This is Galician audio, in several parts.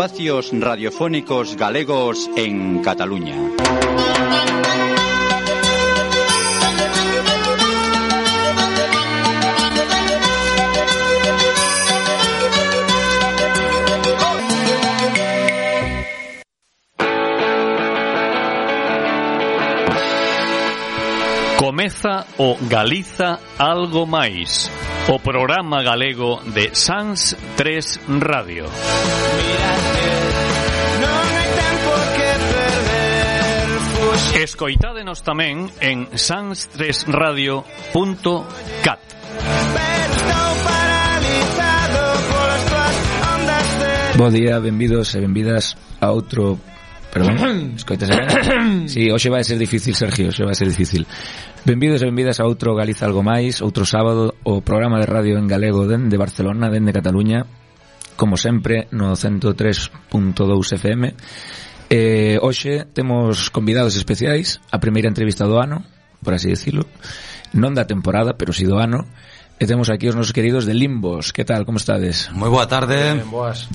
espacios radiofónicos galegos en Cataluña. Comeza o Galiza algo máis o programa galego de Sans 3 Radio. Escoitádenos tamén en sans3radio.cat. Bo día, benvidos e benvidas a outro Perdón, escoitas a... Sí, hoxe vai ser difícil, Sergio, hoxe vai ser difícil Benvidos e benvidas a outro Galiza Algo Máis, outro sábado, o programa de radio en galego dende Barcelona, dende Cataluña, como sempre, no 103.2 FM. Eh, hoxe temos convidados especiais, a primeira entrevista do ano, por así decirlo, non da temporada, pero si do ano, e temos aquí os nosos queridos de Limbos. Que tal, como estades? Moi boa tarde. Ben, boas.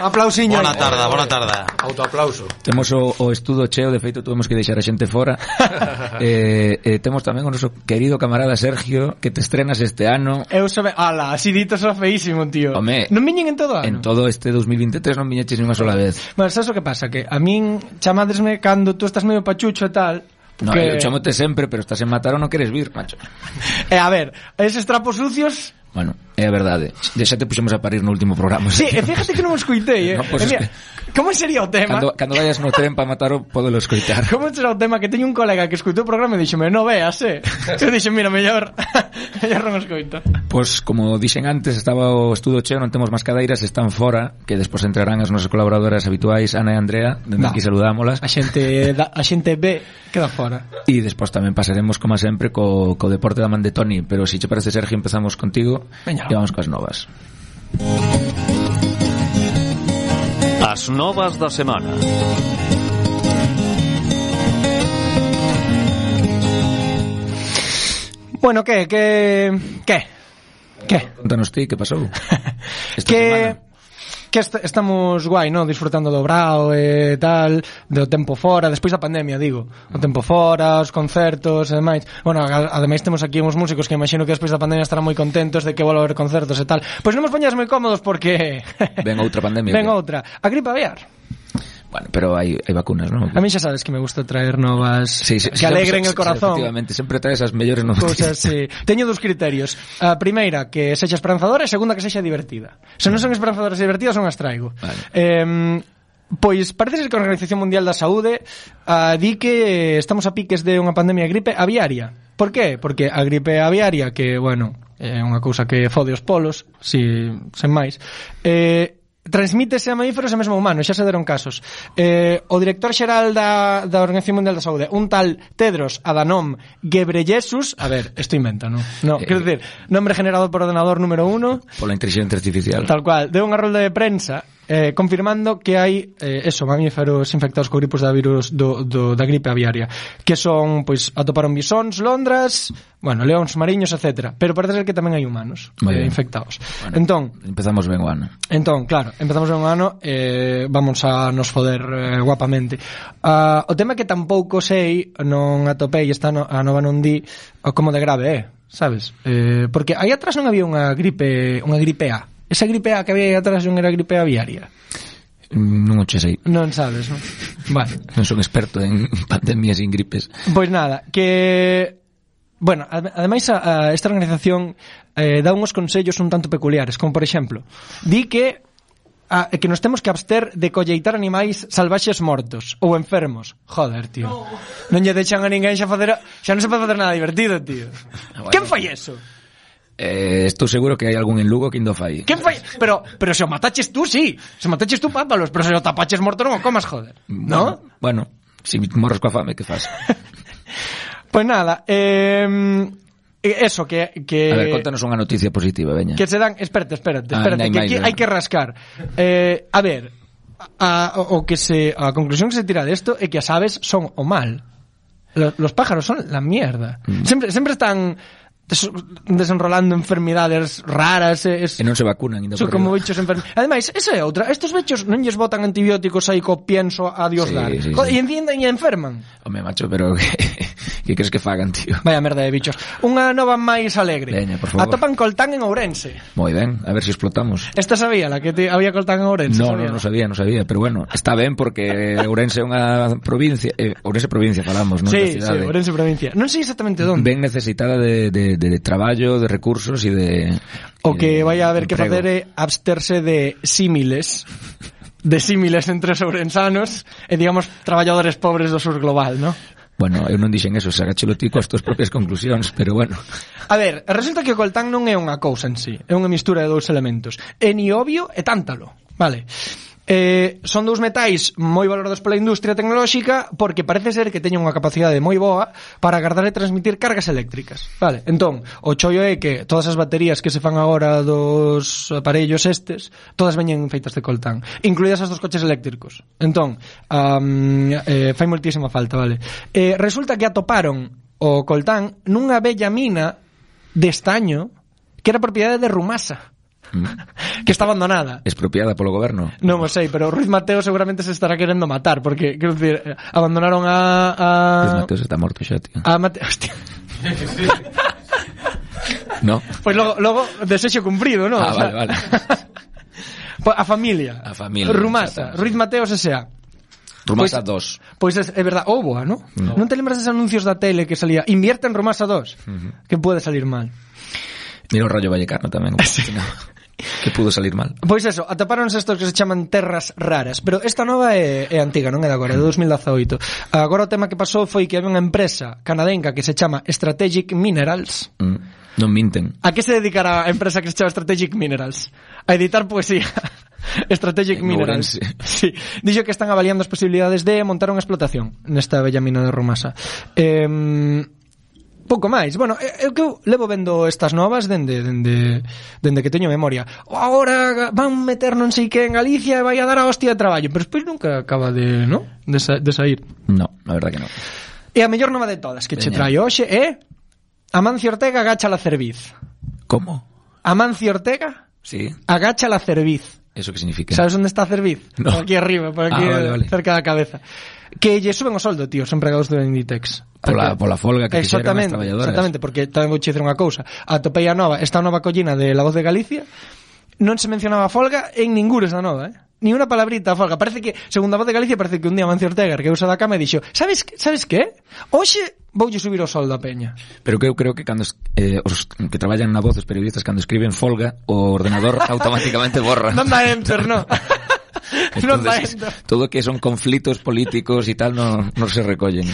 Aplausiño. Bona tarda, bona tarda. Autoaplauso. Temos o, o estudo cheo, de feito tuvemos que deixar a xente fora. eh, eh, temos tamén o noso querido camarada Sergio, que te estrenas este ano. Eu sabe, ala, así dito xa feísimo, tío. Home, non viñen en todo ano. En todo este 2023 non viñeches ni unha sola vez. Bueno, sabes o que pasa? Que a min chamadresme cando tú estás medio pachucho e tal, Porque... No, eu chamote sempre, pero estás en Mataró non queres vir, macho. Eh, a ver, eses trapos sucios Bueno, é a verdade. De xa te puxemos a parir no último programa. Sí, e fíjate que non escuitei, eh. No, pues e mira, es. Como sería o tema? Cando, cando vayas no tren para matar o podelo escoitar. Como será o tema que teño un colega que escoitou o programa e dixome no veas, eh? Entón Eu dixo, mira, mellor, mellor non escoito. Pois, pues, como dixen antes, estaba o estudo cheo, non temos máis cadeiras, están fora, que despois entrarán as nosas colaboradoras habituais, Ana e Andrea, dende aquí saludámolas. A xente, da, a xente B queda fora. E despois tamén pasaremos, como sempre, co, co deporte da man de Toni, pero se si che parece, Sergio, empezamos contigo Veña. e vamos coas novas. Música As novas da semana. Bueno, que, que, que, que? Contanos ti, que pasou? Esta que semana. que est estamos guai, non? Disfrutando do brao e tal, do tempo fora, despois da pandemia, digo. O tempo fora, os concertos e demais. Bueno, ademais temos aquí uns músicos que imagino que despois da pandemia estarán moi contentos de que volva a haber concertos e tal. Pois non nos poñas moi cómodos porque... Ven outra pandemia. Ven que... outra. A gripe aviar. Bueno, pero hai, hai vacunas, non? A mí xa sabes que me gusta traer novas sí, sí, que alegren sí, el corazón. Sí, efectivamente, sempre traes as mellores novas. Cosas, sí. Teño dos criterios. A primeira, que sexa esperanzadora e segunda, que sexa divertida. Se non son esperanzadoras e divertidas, non as traigo. Vale. Eh, Pois parece ser que a Organización Mundial da Saúde ah, di que estamos a piques de unha pandemia de gripe aviaria. Por que? Porque a gripe aviaria, que, bueno, é unha cousa que fode os polos, si, sen máis, eh, transmítese a mamíferos e mesmo a humanos, xa se deron casos. Eh, o director xeral da, da Organización Mundial da Saúde, un tal Tedros Adhanom Ghebreyesus, a ver, isto inventa, non? No, eh, quero dicir, nombre generado por ordenador número uno. Pola inteligencia artificial. Tal cual, deu unha rolda de prensa eh, confirmando que hai eh, eso, mamíferos infectados co gripos da virus do, do, da gripe aviaria que son, pois, atoparon bisóns, londras bueno, leóns mariños, etc pero parece ser que tamén hai humanos eh, infectados. Bueno, entón empezamos ben o ano. entón, claro, empezamos ben o ano eh, vamos a nos foder eh, guapamente. Uh, o tema que tampouco sei non atopei esta no, a nova non di como de grave é eh, sabes? Eh, porque aí atrás non había unha gripe unha gripe A. Esa gripe A que había aí atrás non era gripe aviaria. Non o che sei. Non sabes, non? Vale. Non son experto en pandemias e en gripes. Pois nada, que... Bueno, ademais a, a esta organización eh, dá uns consellos un tanto peculiares, como por exemplo, di que a, que nos temos que abster de colleitar animais salvaxes mortos ou enfermos. Joder, tío. No. Non lle deixan a ninguén xa facer, xa non se pode facer nada divertido, tío. No, bueno. Quen fai eso? Eh, estou seguro que hai algún en Lugo que indo fai. Quen fai? Pero pero se o mataches tú, sí. Se mataches tú, pápalos, pero se o tapaches morto non o comas, joder. ¿No? Bueno, si morres coa fame, que faz? Pois nada, eh, eso que que A ver, contanos unha noticia positiva, veña. que se dan, espérate, espérate, Ah, espérate, que aquí hai que rascar. Eh, a ver, a, o que se a conclusión que se tira de esto é que as aves son o mal. Los, los pájaros son la mierda. Mm. Sempre sempre están des desenrolando enfermidades raras e, es, e non se vacunan ainda so, como bichos enfermos. Ademais, esa é outra. Estos bichos non lles botan antibióticos aí co pienso a dios sí, dar. sí, Co- sí. e encienden e enferman. Home macho, pero que, que crees que fagan, tío? Vaya merda de bichos. Unha nova máis alegre. Veña, por favor. atopan coltán en Ourense. Moi ben, a ver se si explotamos esta sabía la que te, había coltán en Ourense no, sabía. no, no sabía, non sabía pero bueno, está ben porque Ourense é unha provincia eh, Ourense provincia falamos, non? sí, sí, Ourense provincia non sei exactamente onde ben necesitada de, de de, de, traballo, de recursos e de... O que eh, vai a haber que facer é absterse de símiles de símiles entre sobrensanos e, digamos, traballadores pobres do sur global, non? Bueno, eu non dixen eso, sagáchelo ti coas túas propias conclusións, pero bueno. A ver, resulta que o coltán non é unha cousa en sí, é unha mistura de dous elementos. É ni obvio e tántalo, vale? Eh, son dous metais moi valorados pola industria tecnolóxica porque parece ser que teñen unha capacidade moi boa para guardar e transmitir cargas eléctricas. Vale, entón, o chollo é que todas as baterías que se fan agora dos aparellos estes, todas veñen feitas de coltán, incluídas as dos coches eléctricos. Entón, um, eh, fai moltísima falta, vale. Eh, resulta que atoparon o coltán nunha bella mina de estaño que era propiedade de Rumasa que está abandonada. Expropiada polo goberno? Non o sei, pero Ruiz Mateo seguramente se estará querendo matar, porque, quero dicir, abandonaron a... a... Ruiz Mateo está morto xa, tío. A Mateo... Hostia. no. Pois logo, logo desexo cumprido, non? Ah, o sea, vale, vale. a familia. A familia. Rumasa. Ruiz Mateos S.A. Rumasa pois, 2. Pois é, é verdade, Oboa, non? No. Non te lembras des anuncios da tele que salía Invierte en Rumasa 2, uh -huh. que pode salir mal. Mira o Rayo Vallecano tamén. Sí que pudo salir mal. Pois eso, atopáronse estos que se chaman terras raras, pero esta nova é, é antiga, non é de agora, é de 2018. Agora o tema que pasou foi que había unha empresa canadenca que se chama Strategic Minerals. Mm. Non minten. A que se dedicará a empresa que se chama Strategic Minerals? A editar poesía. Strategic en Minerals. Sí. Dixo que están avaliando as posibilidades de montar unha explotación nesta bella mina de Romasa. Eh, pouco máis. Bueno, eu que eu levo vendo estas novas dende dende dende que teño memoria. Agora van meter non sei que en Galicia e vai a dar a hostia de traballo, pero despois nunca acaba de, ¿no? De, sa, de sair. No, a verdade que non. E a mellor nova de todas que Veña. che traio hoxe é Amancio Ortega agacha la cerviz. Como? Amancio Ortega? Sí. Agacha la cerviz. Eso que significa? Sabes onde está a cerviz? No. Por aquí arriba, por ah, aquí ah, vale, vale. cerca da cabeza que lle suben o soldo, tío, son empregados do Inditex. Pola, pola folga que exactamente, Exactamente, porque tamén vou dicir unha cousa. Atopei a nova, esta nova collina de La Voz de Galicia, non se mencionaba folga en ninguna esa nova, eh? Ni unha palabrita a folga. Parece que, segunda voz de Galicia, parece que un día Mancio Ortega, que usa da cama, e dixo, sabes, que, sabes que? Oxe voulle subir o soldo a peña. Pero que eu creo que cando eh, os que traballan na voz os periodistas cando escriben folga, o ordenador automáticamente borra. Non da enter, no. Entonces, no todo que son conflitos políticos y tal no, no se recollen.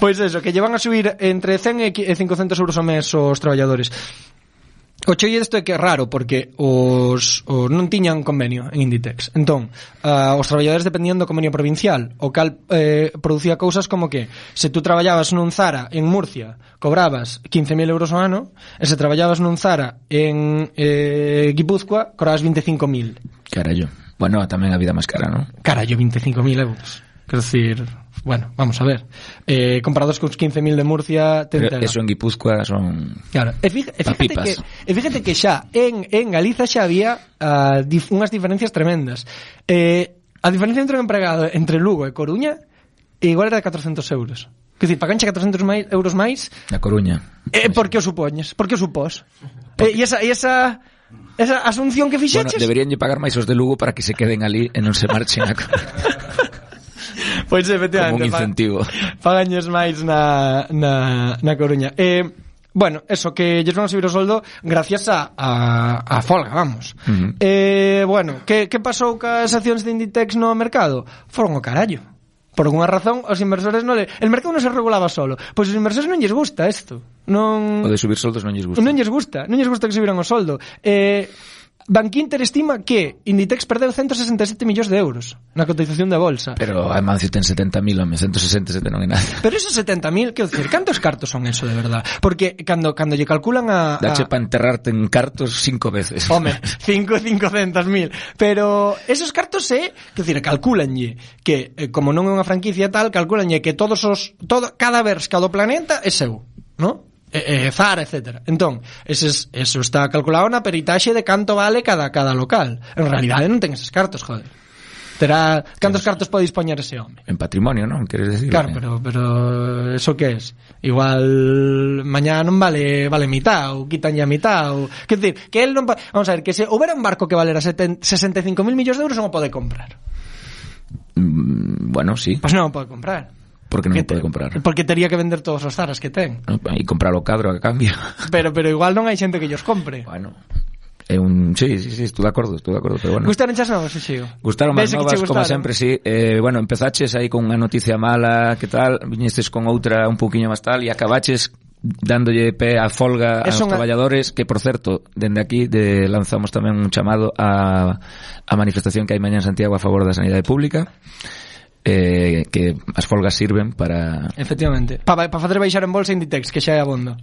Pois eso, que llevan a subir entre 100 e 500 euros ao mes os traballadores. O chei isto é que é raro porque os, os non tiñan convenio en Inditex. Entón, uh, os traballadores dependían do convenio provincial, o cal eh, producía cousas como que se tú traballabas nun Zara en Murcia, cobrabas 15.000 euros ao ano, e se traballabas nun Zara en eh, Guipúzcoa, cobrabas 25.000. Carallo. Bueno, tamén a vida máis cara, non? Carallo, 25.000 euros. Quer decir, bueno, vamos a ver. Eh, comparados cos 15.000 de Murcia, te Pero eso en Guipúzcoa son Claro, e, fíj e fíjate papipas. que e fíjate que xa en en Galiza xa había uh, dif unhas diferencias tremendas. Eh, a diferencia entre un empregado entre Lugo e Coruña igual era de 400 euros. Que dicir, paganche 400 máis, euros máis Na Coruña. Eh, por que o supoñes? Por que o supós? Eh, e esa, e esa Esa asunción que fixeches? Bueno, deberían lle pagar máis os de Lugo para que se queden ali e non se marchen a. Pois pues, efectivamente. Como un incentivo. Pagañes máis na, na, na Coruña. Eh, Bueno, eso, que lles van a subir o soldo gracias a, a, a folga, vamos. Uh -huh. eh, bueno, que, que pasou cas accións de Inditex no mercado? Foron o carallo por alguna razón os inversores non le... el mercado non se regulaba solo. Pois os inversores non lles gusta isto non... o de subir soldos non lles gusta. Non lles gusta non lles gusta que subiran o soldo. Eh, Bankinter estima que Inditex perdeu 167 millóns de euros na cotización da bolsa. Pero a Mancio ten 70.000, home, 167 non é nada. Pero esos 70.000, quero dicir, cantos cartos son eso de verdad? Porque cando cando lle calculan a, a... Dache para enterrarte en cartos cinco veces. Home, 5 500.000, pero esos cartos eh, é, que dicir, calculanlle que eh, como non é unha franquicia tal, calculanlle que todos os todo cada versca do planeta é seu, ¿no? e, e Zara, etc. Entón, eses, eso está calculado na peritaxe de canto vale cada cada local. En realidade non ten eses cartos, joder. Terá, cantos es... cartos pode dispoñer ese home? En patrimonio, non? Queres decir? Claro, eh? pero, pero eso que es? Igual mañá non vale vale mitad ou quitan ya mitad ou... que decir, que el non... Vamos a ver, que se houbera un barco que valera 65.000 millóns de euros non o pode comprar. Mm, bueno, sí. Pois pues non o pode comprar porque non que pode comprar. Porque tería que vender todos os zaras que ten. No, e comprar o cadro a cambio. Pero pero igual non hai xente que llos compre. Bueno, É un, sí, sí, sí, estou de acordo, estou de acordo, pero bueno. Gustaron chas novas, Xío? Gustaron as novas, como sempre, sí. Eh, bueno, empezaches aí con unha noticia mala, que tal, viñestes con outra un pouquiño máis tal e acabaches dándolle pé a folga aos unha... traballadores, que por certo, dende aquí de, lanzamos tamén un chamado a, a manifestación que hai mañá en Santiago a favor da sanidade pública eh, que as folgas sirven para... Efectivamente, para pa facer baixar en bolsa Inditex, que xa é abondo.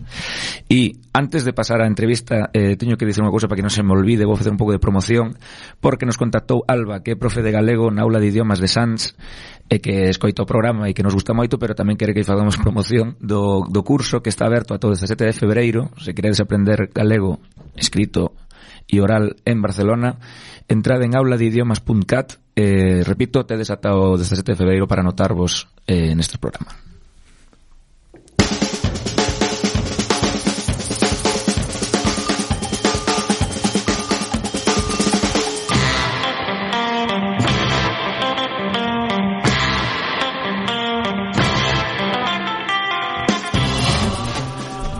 E antes de pasar á entrevista, eh, teño que dicir unha cousa para que non se me olvide, vou facer un pouco de promoción, porque nos contactou Alba, que é profe de galego na aula de idiomas de Sans, e que escoita o programa e que nos gusta moito, pero tamén quere que fagamos promoción do, do curso que está aberto a todo 17 de febreiro, se queredes aprender galego escrito e oral en Barcelona, entrade en auladeidiomas.cat, eh, repito, tedes ata o 17 de febreiro para anotarvos eh, neste programa.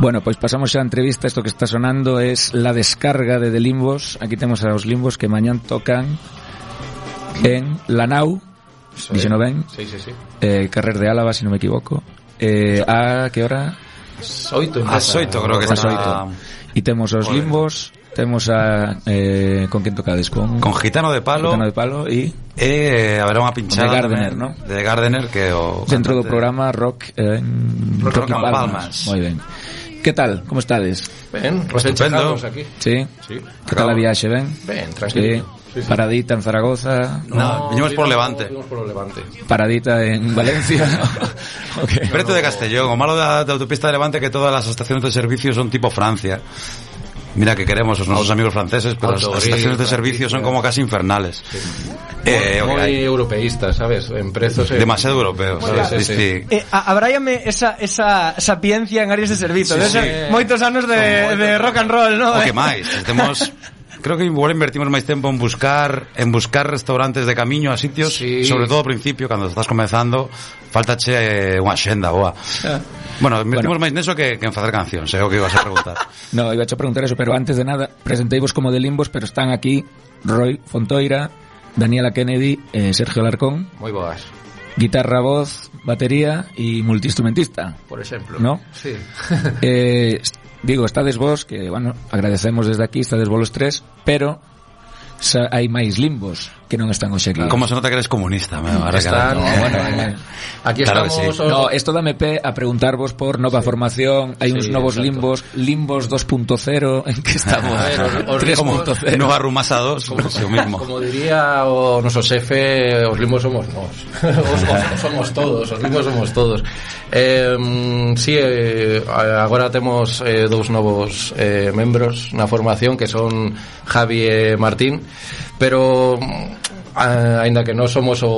Bueno, pois pasamos xa a entrevista, isto que está sonando es La descarga de The Limbos. Aquí temos aos Limbos que mañán tocan en Lanao, sí. dixeno ben? Sí, sí, sí. Eh, Carrer de Álava, se si non me equivoco. Eh, a que hora? Soito. A xoito, creo que está. Soito. E temos os Limbos, Temos a eh, con quen tocades con con Gitano de Palo. Gitano de Palo e e eh, haberá unha pinchada de Gardener, ¿no? De Gardener que o centro do programa Rock eh, Rock, rock, rock Palmas. Palmas. Moi ben. Que tal? Como estades? Ben, recén Estupendo. chegados aquí. Sí? Sí. Que tal a viaxe, ben? Ben, tranquilo. Sí, sí. Paradita en Zaragoza, No, viñemos por Levante. Vimos por Levante. paradita en Valencia. Ok. Preto de Castellón, o malo da, da autopista de Levante que todas as estacións de servicio son tipo Francia. Mira que queremos a amigos franceses, pero las estaciones de servicio son como casi infernales. Eh, muy, europeístas, ¿sabes? En. Demasiado europeos. Sí, sí, eh, esa, esa sapiencia en áreas de servicio. de esos moitos anos de, rock and roll, ¿no? O que máis, estemos creo que igual invertimos máis tempo en buscar en buscar restaurantes de camiño a sitios, sí. sobre todo ao principio cando estás comenzando, faltache eh, unha xenda boa. Ah. Bueno, invertimos bueno. máis neso que, que en facer cancións, é o que ibas a preguntar. no, iba a preguntar eso, pero antes de nada, presenteivos como de Limbos, pero están aquí Roy Fontoira, Daniela Kennedy e eh, Sergio Larcón. Moi boas. Guitarra, voz, batería y multiinstrumentista. por exemplo. ¿No? Sí. Eh, digo, estades vos, que, bueno, agradecemos desde aquí, estades vos los tres, pero hai máis limbos que non están hoxe aquí. Como se nota que eres comunista, me ahora están, no, bueno, eh, eh. aquí claro estamos. Sí. Os... No, esto dame pé a preguntarvos por nova sí. formación, hai sí, uns novos exacto. limbos, limbos 2.0, en que estamos. Como 3.0. Nova rumasa 2, como, o mismo. como diría o noso xefe, os limbos somos nós. os, os somos todos, os limbos somos todos. Eh, sí, eh, agora temos eh, dous novos eh, membros na formación que son Javi e Martín pero Ah, a, ainda que non somos o,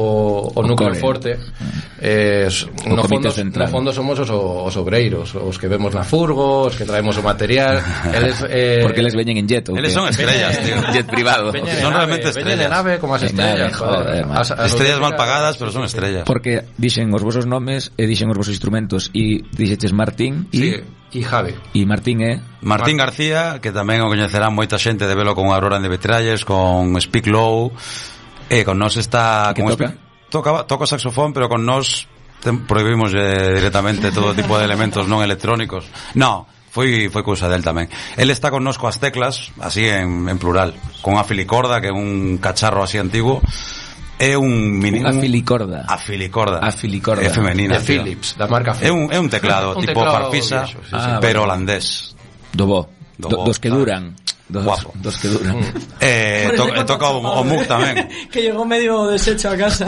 o, núcleo core. forte mm. eh, o no, fondo, no fondo somos os, os obreiros os que vemos na furgo, os que traemos o material eles, eh, porque eles veñen en jet eles son estrellas, tío jet privado veñen son realmente nave, estrellas veñen nave como as estrellas nave, joder, as, as estrellas mal pagadas pero son estrellas porque dixen os vosos nomes e dixen os vosos instrumentos e dixetes Martín e sí e Javi. E Martín é? Eh? Martín García, que tamén o coñecerán moita xente de velo con Aurora de Betralles, con Speak Low, Eh, con nos está... Que toca? toca? Toca saxofón, pero con nos prohibimos eh, directamente todo tipo de elementos non electrónicos. No, foi foi cousa del tamén. El está con nos coas teclas, así en, en plural, con a filicorda, que é un cacharro así antiguo, é un mini unha filicorda. A filicorda. A filicorda. É femenina. De Philips, da marca Philips. É un é un teclado un tipo teclado farfisa, viejo, sí, sí, ah, pero holandés. Do bo. Do, do, dos que duran. Dos, guapo. Dos que duran. Mm. Eh, to, eh toca o, o Mug tamén. que llegou medio deshecho a casa.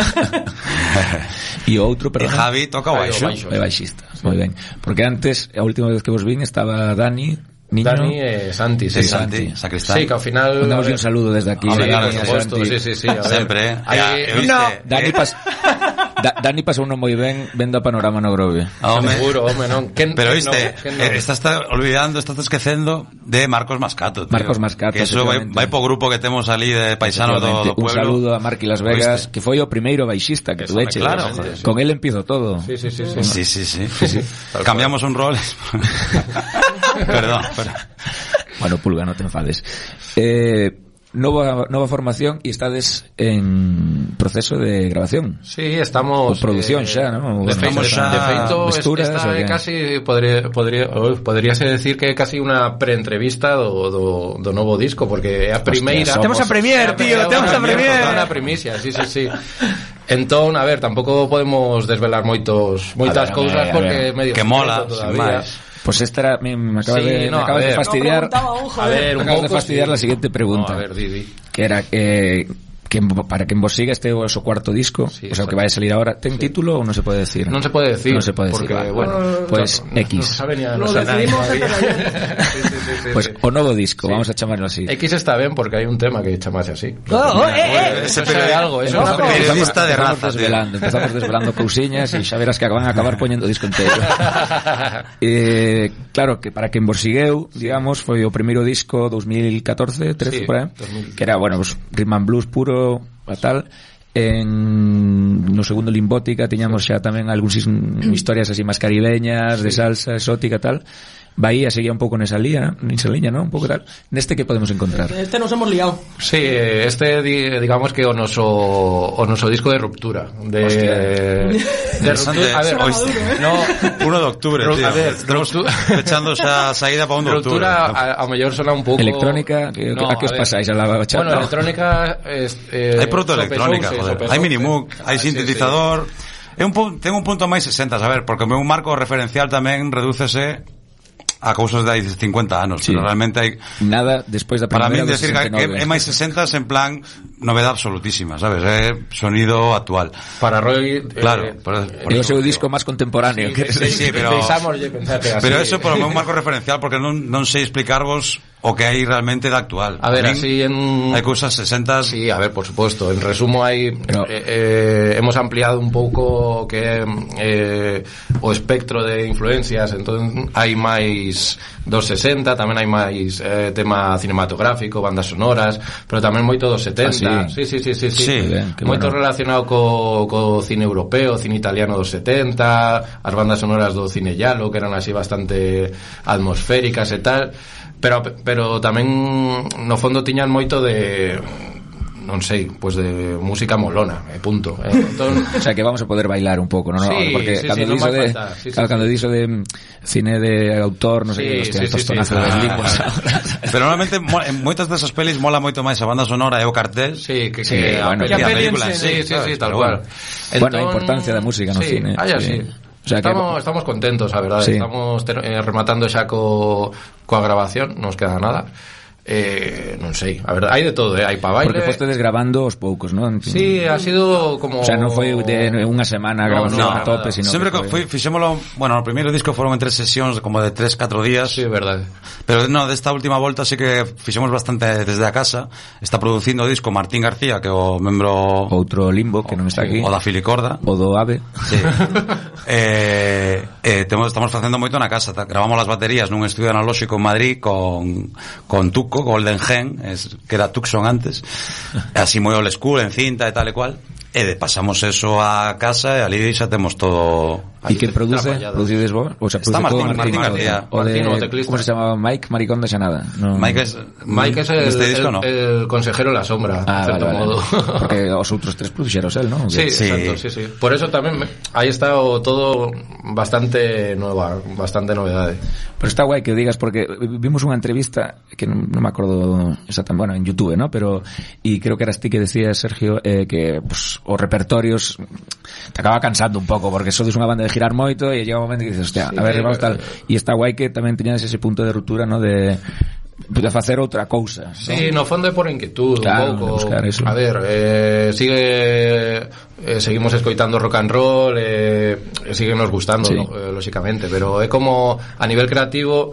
e o outro, eh, perdón. E Javi toca o ah, baixo. É baixista, moi ben. Porque antes, a última vez que vos vin, estaba Dani, Niño... Dani e Santi, sí, Santi, Santi sacristán. Sí, que ao final mandamos un saludo desde aquí. Sí, por suposto, sí, sí, sí, a ver. Sempre, eh. Ay, eh, no. Dani pas Da, Dani pasou non moi ben vendo a panorama ah, no Grove. Home. Seguro, home, non. Quen, Pero viste, quen no, quen no. Eh, estás olvidando, estás esquecendo de Marcos Mascato. Tío. Marcos Mascato. Que eso vai, vai po grupo que temos ali de paisano do, do pueblo. Un saludo a Marqui Las Vegas, oíste. que foi o primeiro baixista que tu eches. Claro, joder, sí. Con él empiezo todo. Sí, sí, sí. sí. sí, sí, sí. sí, sí. Cambiamos un rol. perdón, perdón. Bueno, Pulga, no te enfades. Eh, nova, nova formación e estades en proceso de grabación. Sí, estamos... O produción eh, xa, ¿no? De feito, xa, de feito mesturas, esta é casi, podría, podría, oh, podríase decir que é casi unha preentrevista do, do, do novo disco, porque é a primeira... Hostia, somos, temos a premier, tío, temos a premier. Temos a primicia, sí, sí, sí. Entón, a ver, tampouco podemos desvelar moitos moitas cousas porque medio que mola, todavía. máis Pues esta era, me, me acabas, Sí, de, no, me acabas de fastidiar. No aún, A joder. ver, me un acabas de pouco, fastidiar sí. la siguiente pregunta. No, a ver, Didi. que era eh, que para quien vos siga este o su cuarto disco, Sí, o sea, que vaya a salir ahora, ¿ten título o no se puede decir? Non se pode decir. No se puede decir, porque, bueno, Pues no- X. No, sabe ni a- Lo no sabe nadie Sí, sí, sí, sí, Pues sí. o nuevo disco, vamos a llamarlo así. X está ben porque hai un tema que chamase así. Oh, oh, eh, eh. Periodi- algo, eso unha primicia. Periodista de empezamos raza, desvelando, empezamos desvelando cousiñas e xa verás que van a acabar poñendo o disco entero. eh, claro, que para quen vos sigueu, digamos, foi o primeiro disco 2014, 13 Sí, por aí, 2000. que era, bueno, pues, rhythm and blues puro, Dereito, a tal, en no segundo Limbótica tiñamos xa tamén algúns historias así máis caribeñas, de salsa exótica tal, Bahía seguía un pouco nesa línea, nesa liña, ¿no? Un pouco tal. Neste que podemos encontrar? Este nos hemos liado. Sí, este di- digamos que o noso o noso disco de ruptura, de de ruptura, a ver, Suena ¿eh? no, 1 de octubre, tío. a ver, xa a saída para 1 de octubre. ruptura a, a mellor sona un pouco Electrónica, que- a que os ver. pasáis a la bachata? Bueno, electrónica es, eh, Hai protoelectrónica, joder. sopesouse. Hai minimoog, hai Ah, sí, sintetizador. É un pu- ten un punto máis 60, a ver, porque o meu marco referencial tamén redúcese a causa dels 50 anys, sí. però realment... Hay... Nada después de Para mí decir que MI60 es en plan novedad absolutísima, ¿sabes? Eh, sonido actual. Para Roy... Claro. Eh, por, disco más contemporáneo. Sí, sí, pero... Pero eso por un marco referencial, porque no sé sei explicarvos o que hai realmente da actual. A ver, así en... Hai cousas 60... Sí, a ver, por supuesto, En resumo, hai... No. Eh, eh, hemos ampliado un pouco que eh, o espectro de influencias. Entón, hai máis dos 60, tamén hai máis eh, tema cinematográfico, bandas sonoras, pero tamén moito dos 70. Ah, sí? Sí, sí, sí, sí, sí. sí bien, moito bueno. relacionado co, co cine europeo, cine italiano dos 70, as bandas sonoras do cine yalo, que eran así bastante atmosféricas e tal pero, pero tamén no fondo tiñan moito de non sei, pois pues de música molona, eh, punto. Eh, entón... o sea que vamos a poder bailar un pouco, non? Sí, no, Porque sí, cando sí, diso no de sí, claro, sí, cando diso de cine de autor, non sei, sí, hostia, sí, estos sí, tonazos sí, das linguas. Ah, pero normalmente en moitas desas pelis mola moito máis a banda sonora e o cartel. Sí, que, sí, que, bueno, que a película, sí, sí, sí, tal cual. Entón, bueno, a importancia da música no sí, cine. Ah, sí. sí. O sea que- estamos, estamos contentos, a verdade. Sí. Estamos eh, rematando xa co, coa grabación, nos queda nada. Eh, non sei, a verdade, hai de todo, eh? hai pa baile. Porque fostedes grabando os poucos, non? Sí, ha sido como O sea, non foi de unha semana no, grabación no, a tope, sino Sempre que foi... fixémolo, bueno, o primeiro disco foron en tres sesións como de 3, 4 días. Sí, verdade. Pero no, desta última volta sí que fixemos bastante desde a casa. Está producindo o disco Martín García, que é o membro outro Limbo que non está aquí. O da Filicorda, o do Ave. Sí. eh, eh, temos, estamos facendo moito na casa, gravamos as baterías nun estudio analóxico en Madrid con con Tuco barroco, Golden Gen, es, que era Tucson antes, así moi old school, en cinta e tal e cual, e de pasamos eso a casa e ali xa temos todo E quen produce? Producides vos? O sea, Está produce todo Martín- Martín García. O de, Martín, o teclista. como se chamaba? Mike Maricón de Xanada. No. Mike es, Mike es el, Este disco el, no. el consejero en la sombra, Ah, en vale, cierto vale. modo. Porque os outros tres produxeros el, ¿no? Sí, Sí. exacto, sí, sí. Por eso también me- ahí está o todo bastante nueva, bastante novedades. Pero está guai que o digas porque vimos unha entrevista que non, non me acordo exactamente, bueno, en YouTube, ¿no? Pero y creo que eras ti que decías Sergio eh, que pues, os repertorios te acaba cansando un pouco porque sodes unha banda de girar moito e llega un momento que dices, hostia, sí, a ver, vamos tal. E está guai que tamén teñades ese punto de ruptura, no, de de facer outra cousa. Sí, ¿no? fondo é por inquietud, claro, un pouco. Buscar eso. A ver, eh, sigue eh, seguimos escoitando rock and roll, eh, sigue nos gustando, sí. no, eh, lógicamente pero é como a nivel creativo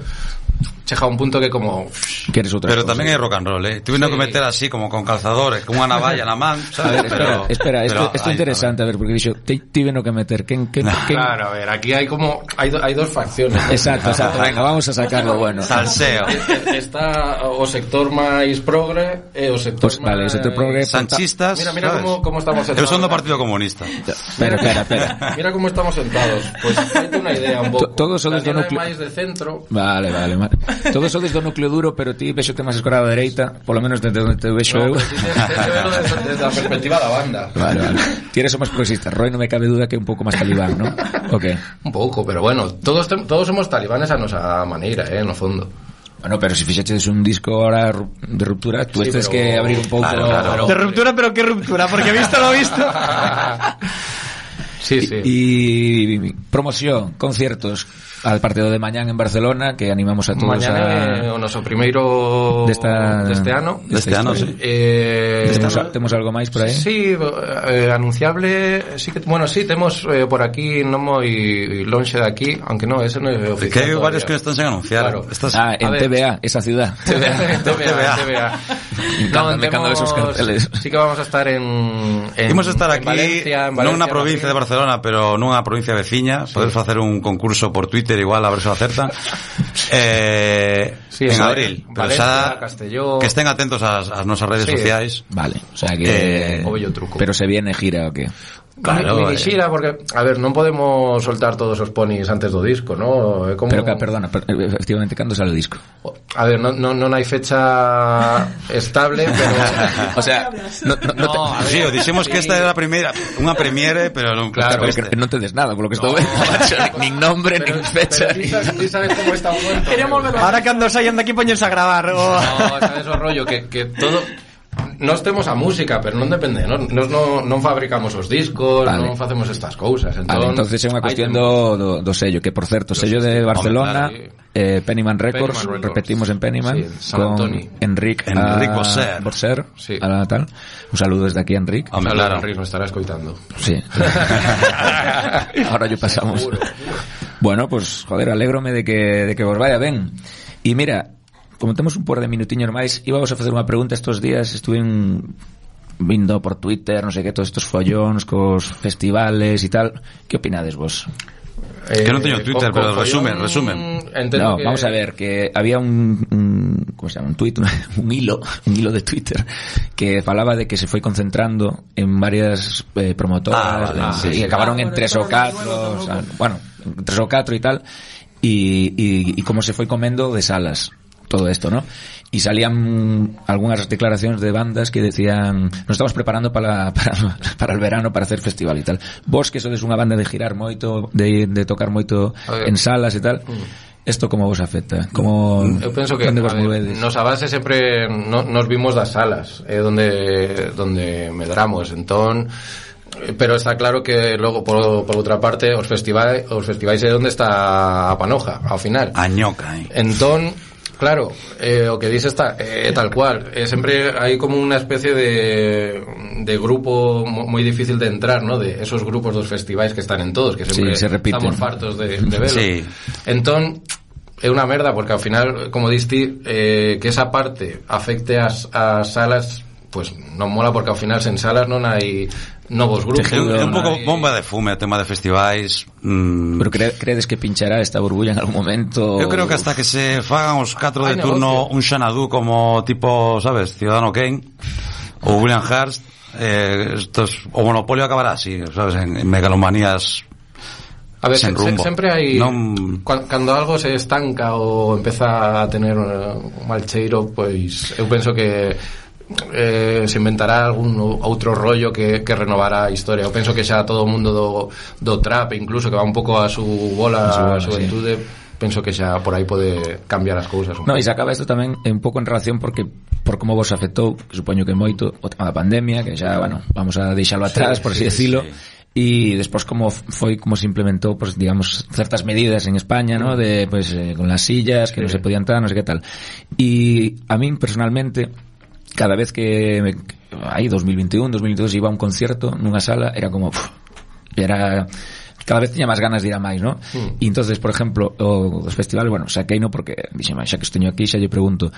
chega un punto que como queres outra Pero tamén hai rock and roll, eh. Tuve sí. que meter así como con calzadores, con unha navalla na man, sabes? Ver, espera, pero, espera, pero, esto, é es interesante, a ver, porque dixo, te no que meter, quen, quen, no. quen... Claro, a ver, aquí hai como hai do, hai dos facciones. Exacto, exacto. Venga, vamos a sacarlo bueno. Salseo. Está o sector máis progre e o sector pues, vale, o sector progre sanchistas. Mira, mira ¿sabes? como como estamos sentados. Eu son do Partido Comunista. Pero espera, espera. Mira como estamos sentados. Pois pues, unha idea un pouco. Todos son do núcleo máis de centro. Vale, vale, vale. Todos sodes do núcleo duro, pero ti vexo te máis escorado a dereita, polo menos desde onde te vexo eu. Sí, desde, desde, desde a perspectiva da banda. Vale, vale. Ti eres o máis progresista. Roy non me cabe duda que é un pouco máis talibán, ¿no? O que? Un pouco, pero bueno, todos todos somos talibanes a nosa maneira, eh, no fondo. Bueno, pero si fixeches un disco ahora de ruptura, tú Sí, estes pero- que abrir un pouco... Claro, claro. De ruptura, pero qué ruptura, porque visto lo visto. Sí, sí. Y promoción, conciertos al partido de mañán en Barcelona que animamos a todos Mañana é a o noso primeiro desta deste ano. Deste ano, sí. Eh, Temos, temos algo máis por aí? Sí, eh, anunciable, sí que bueno, sí temos eh, por aquí non moi lonxe de aquí, aunque no, ese non é Que oficial. hai varios que están sen anunciar. Claro. Estas... Ah, en A ver. TBA, esa ciudad. TBA, TBA, TBA. encanta- me encantan esos carteles. Sí que vamos a estar en, en Imos estar en aquí, Valencia, en non Valencia, na provincia de. Barcelona, pero nunha provincia veciña. Podes facer un concurso por Twitter igual a ver se o acertan. eh, Sí, en abril. Pero Valencia, Castelló. que estén atentos ás, ás nosas redes Sí. sociais. Vale, o sea que... Eh, o bello truco. Pero se viene gira o qué? Claro, me, eh. me quixira, porque, a ver, non podemos soltar todos os ponis antes do disco, ¿no? Eh, é como... Pero, perdona, per, eh, efectivamente, cando sale o disco? A ver, non, non, non hai fecha estable, pero... o sea, no, no, no, te... no ver, sí, o dixemos que esta era a primeira, unha premiere, pero non... Claro, pero este. non tedes nada, polo que estou vendo, nin nombre, pero, nin fecha. Pero ti sabes, ni sabes como está o cuento. Queremos. Ahora cando saian daqui poñense a grabar. O... No, sabes o rollo, que, que todo Nos temos a música, pero non depende, non, nos non, non fabricamos os discos, Vale. non facemos estas cousas. Entón, Vale, entonces é unha cuestión do, do, do sello, que por certo, sello de Barcelona, eh, Pennyman Records, Pennyman Records. repetimos en Pennyman, Sí, San con Antoni. Enric, Enric a- Bosser. Bosser, Sí. a la tal. Un saludo desde aquí, Enric. Hombre, Claro, claro. Enrique nos estará escoitando. Sí. Ahora yo pasamos. Bueno, pues, joder, alégrome de que, de que vos vaya ben. E mira, como temos un por de minutiños máis, íbamos a facer unha pregunta estos días, estuve en, vindo por Twitter, non sei que, todos estos follóns cos festivales e tal. Que opinades vos? Que non teño Twitter, pero resumen, follón, resumen. No, que... vamos a ver, que había un, un ¿cómo se llama? Un tweet, un hilo, un hilo de Twitter que falaba de que se foi concentrando en varias eh, promotoras Ah, vale, en- sí, y sí. acabaron Ah, en tres o catro, o sea, bueno, en tres o catro y tal, y, y, y cómo se foi comendo de salas todo esto, ¿no? Y salían algunas declaraciones de bandas que decían, nos estamos preparando para, para, para el verano, para hacer festival y tal. Vos, que sodes unha banda de girar moito, de, de tocar moito en salas e tal, mm. Esto como vos afecta? Como Eu mm, penso que vos ver, nos avance sempre no, nos vimos das salas, é eh, donde donde medramos, entón pero está claro que logo por, por outra parte os festivais os festivais é onde está a panoja ao final. Añoca, eh. Entón claro, eh, o que dice está é tal cual. Eh, sempre hai como unha especie de, de grupo moi difícil de entrar, ¿no? De esos grupos dos festivais que están en todos, que sempre Sí, se repiten. estamos fartos de, de verlo. Sí. Entón, é unha merda porque ao final, como diste, eh, que esa parte afecte as, as salas pues non mola porque ao final sen salas non hai novos grupos. É un, un pouco hai... bomba de fume o tema de festivais. Mm. Pero cre credes que pinchará esta burbulla en algún momento? Eu creo que hasta que se fagan os 4 de turno negocio. un Xanadu como tipo, sabes, Ciudadano Kane ou William Hearst, eh, estos, o monopolio acabará así, sabes, en, en megalomanías A ver, sen rumbo. sempre hai non... cando algo se estanca ou empeza a tener eh, un mal cheiro, pois eu penso que eh, se inventará algún outro rollo que, que renovará a historia. Eu penso que xa todo o mundo do, do trap, incluso, que va un pouco a su bola, a, su bola, a xuventude, sí. Eh, penso que xa por aí pode cambiar as cousas. No, e se acaba isto tamén un pouco en relación porque por como vos afectou, que supoño que moito, o tema da pandemia, que xa, bueno, vamos a deixalo atrás, sí, por así sí, decirlo, sí e despois como foi como se implementou pues, digamos certas medidas en España ¿no? de pues, eh, con las sillas que sí. non se podían entrar, non sei que tal e a min personalmente cada vez que me, aí 2021, 2022 iba a un concerto nunha sala, era como uf, era cada vez tiña máis ganas de ir a máis, ¿no? Mm. E entonces, por exemplo, o, os festivales, bueno, saquei no porque dixen, xa que esteño aquí, xa lle pregunto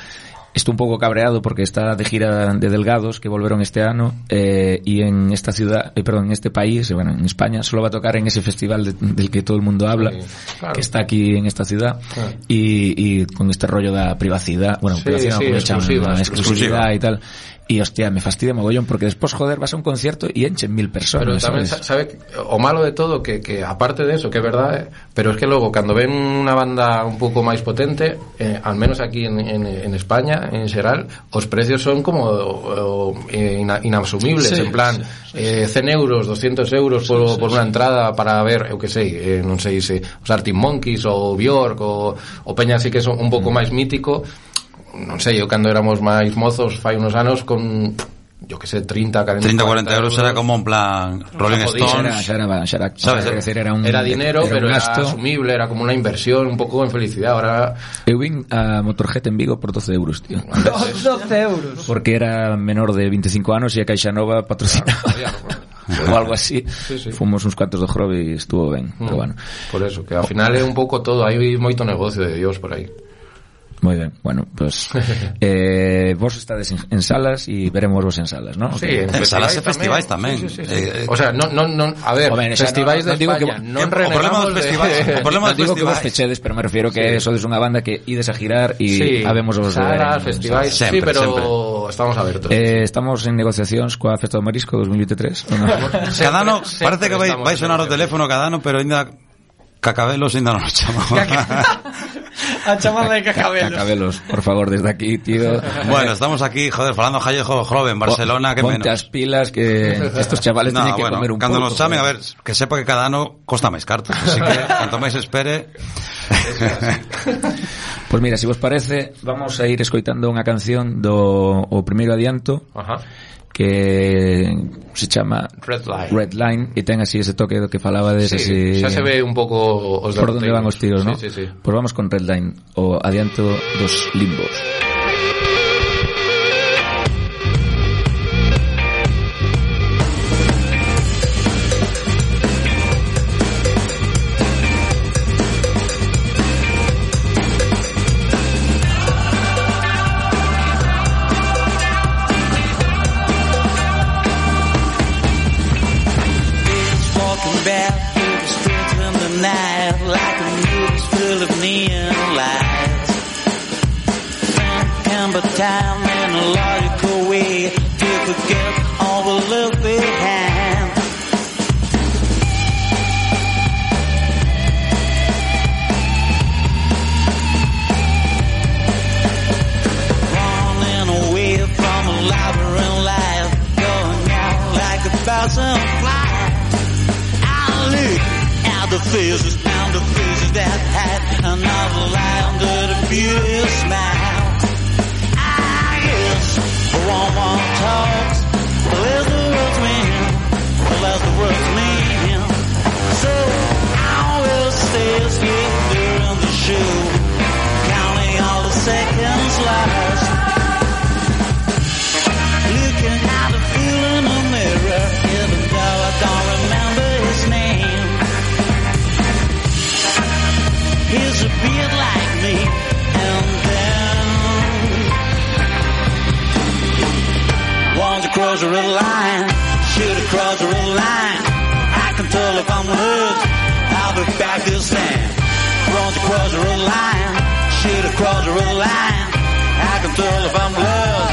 Estou un pouco cabreado porque está de gira de Delgados que volveron este ano eh, y en esta ciudad, eh, perdón, en este país, bueno, en España, solo va a tocar en ese festival de- del que todo el mundo habla, Sí, claro. que está aquí en esta ciudad Claro. y, y con este rollo da privacidad, bueno, Sí, privacidad, sí, exclusiva, exclusiva. exclusividad y tal. y hostia, me fastidia mogollón porque después joder, vas a un concierto y enchen mil personas. Pero también ¿sabes? sabe o malo de todo que que aparte de eso, que é verdade, eh, pero es que luego cando ven unha banda un pouco máis potente, eh, al menos aquí en, en, en España, en xeral, os precios son como o, o, eh, ina, inasumibles, sí, en plan sí, sí, eh 100 euros, 200 euros por, sí, por unha entrada para ver, eu que sei, eh, non sei se os Arctic Monkeys ou Bjork ou o Peña así que son un pouco mm. máis mítico non sei, eu cando éramos máis mozos fai unos anos con yo que sé, 30, 40, 30 40 euros, euros era como en plan Rolling Stones xa era, xa era, xa era, ¿sabes? Decir, era, un, era dinero, era pero un gasto. era asumible era como una inversión, un pouco en felicidad ahora... eu vin a Motorhead en Vigo por 12 euros, tío 12 euros porque era menor de 25 anos e a Caixanova patrocinaba ah, claro, ou algo así. Sí, sí. Fomos uns cuantos do Jorobe e estuvo ben, mm. pero bueno. Por eso, que ao final é un pouco todo, hai moito negocio de Dios por aí. Moi ben. Bueno, pues eh, vos estades en, en salas e veremos vos en salas, ¿no? Sí, Ok. En salas e festivais tamén. Sí, sí, sí. Eh, eh, o sea, no, no, no, a ver, Joder, festivais no- de non digo que- España, non o problema renegamos dos de... festivais, o problema Non dos digo que vos festivais. pechedes, pero me refiero que Sí. sodes unha banda que ides a girar e Sí, habemos os de- salas, festivais, sí, Sempre, pero sempre. estamos abertos. Eh, estamos en negociacións coa Festa do Marisco 2023 ¿o no? cada ano, parece que vai, vai sonar o teléfono cada ano, pero ainda Cacabelos ainda non nos chamamos. A chamada de cacabelos. Cacabelos, por favor, desde aquí, tío. Bueno, estamos aquí, joder, falando Jallejo joven, Barcelona, que menos. Muchas pilas que estos chavales no, tienen que bueno, comer un cuando poco. Cuando nos chamen, a ver, que sepa que cada ano costa máis cartos, así que cuanto máis espere... Pues mira, si vos parece, vamos a ir escoitando unha canción do o primeiro adianto. Ajá que se chama Red Line, Red Line e ten así ese toque do que falaba de sí, ese, xa se ve un pouco os por onde van os tiros, sí, ¿no? Sí, sí. Pois pues vamos con Red Line, o adianto dos limbos. Time in a logical way to forget all the left behind. Running away from a labyrinth life, going out like a thousand flies. I look at the faces want to cross the red line, shoot across the red line. I can tell if I'm hurt, I'll be back this time. Want to cross the line, shoot across the red line. I can tell if I'm hurt,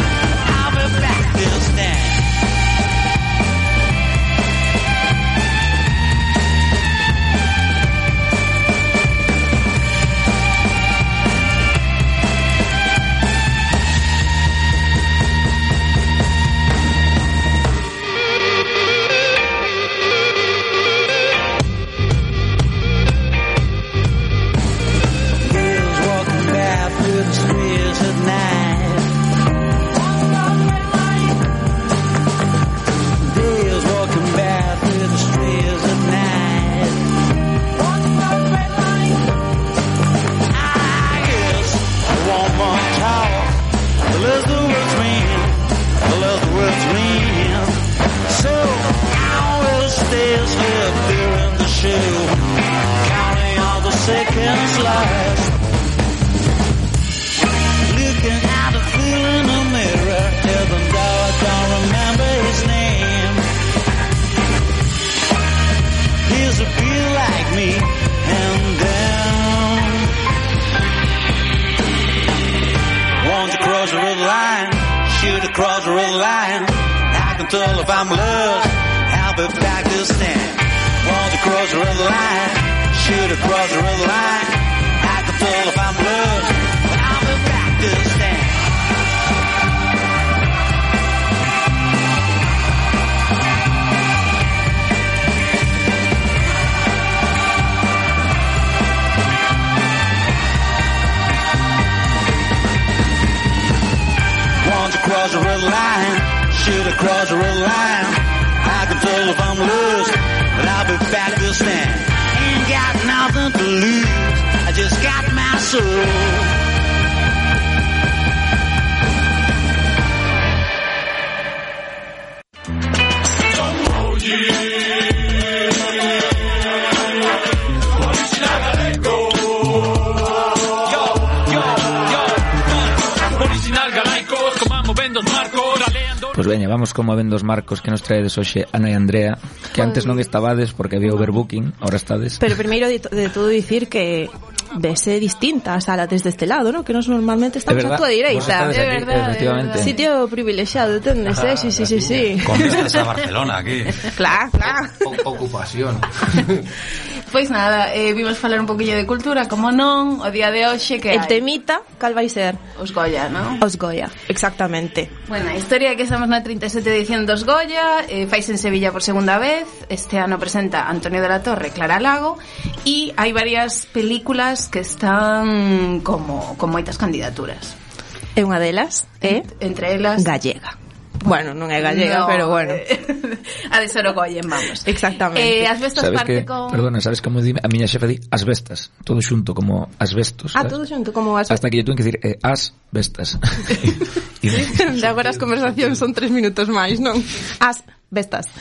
red line? Shoot across the red line. I can tell if I'm lost, but I'll be back to stand. Ain't got nothing to lose. I just got my soul. Pois veña, vamos como ven dos marcos que nos traedes hoxe Ana e Andrea, que antes non estabades porque había overbooking, ahora estades. Pero primeiro de, de todo dicir que vese distinta a sala desde este lado, ¿no? Que nos normalmente estamos a tua direita. É verdade, efectivamente. Sitio privilexiado, tendes, eh? Sí, sí, sí, sí. Con vistas a Barcelona aquí. Claro, claro. Ocupación. Pois nada, eh, vimos falar un poquillo de cultura, como non, o día de hoxe que El hai? temita, cal vai ser? Os Goya, non? Os Goya, exactamente. Bueno, a historia é que estamos na 37 edición dos Goya, eh, fais en Sevilla por segunda vez, este ano presenta Antonio de la Torre, Clara Lago, e hai varias películas que están como con moitas candidaturas. É unha delas, é eh? entre elas Gallega. Bueno, non é gallega, no, pero bueno. a de Sorogoyen, vamos. Exactamente. Eh, as bestas sabes parte que, con... Perdona, sabes como di, a miña xefa di as bestas, todo xunto, como as bestos. Ah, sabes? todo xunto, como as Hasta que yo tuve que decir eh, as bestas. de agora as conversacións son tres minutos máis, non? As Bestas.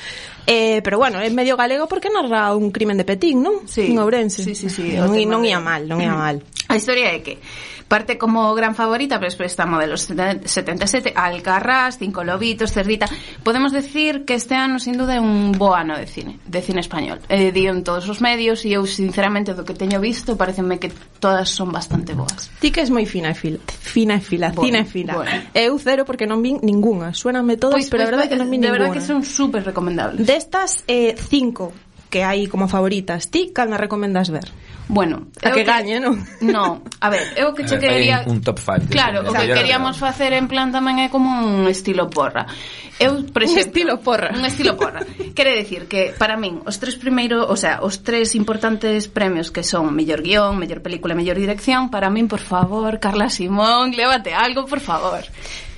Eh, pero bueno, é medio galego porque narra un crimen de Petín, non? Sí. En Ourense. Sí, sí, sí. Non, non ia mal, non ia mal. A historia é que parte como gran favorita, pero despois está modelos 77, Alcarrás, Cinco Lobitos, Cerdita. Podemos decir que este ano, sin duda, é un bo ano de cine, de cine español. Eh, dio en todos os medios e eu, sinceramente, do que teño visto, pareceme que todas son bastante boas. Ti que és moi fina e fila, fina e fila, bueno, fina e fila. Bueno. Eu cero porque non vin ningunha. Suéname todas, pois, pero pois, verdade verdade que pois, non vin ninguna. De verdade que son Súper recomendable. De estas, eh, cinco que hai como favoritas. Ti, cal recomendas ver? Bueno, a que, que gañe, non? No, a ver, eu que che quería un top 5. Claro, o que queríamos facer en plan tamén é como un estilo porra. Eu, por exemplo, un estilo porra. Un estilo porra. Quere decir que para min os tres primeiro, o sea, os tres importantes premios que son mellor guión, mellor película, mellor dirección, para min, por favor, Carla Simón, lévate algo, por favor.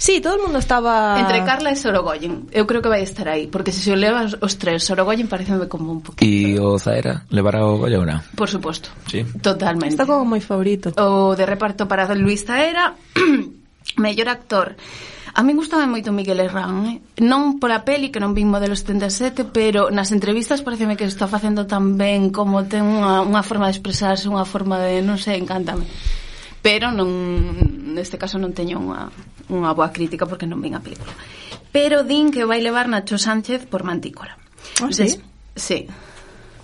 Sí, todo el mundo estaba entre Carla e Sorogoyen. Eu creo que vai estar aí, porque se se levas os tres, Sorogoyen pareceme como un poquito E o Zaera levará o Goyauna? Por suposto. Sí. Totalmente. Está como moi favorito. O de reparto para Luis Zaera, mellor actor. A mí gustaba moito Miguel Herrán, eh? non pola peli que non vin modelo 77, pero nas entrevistas pareceme que está facendo tan ben como ten unha, unha forma de expresarse, unha forma de, non sei, encántame. Pero non, neste caso non teño unha, unha boa crítica porque non vin a película. Pero din que vai levar Nacho Sánchez por Mantícora. Oh, sí? Des, sí.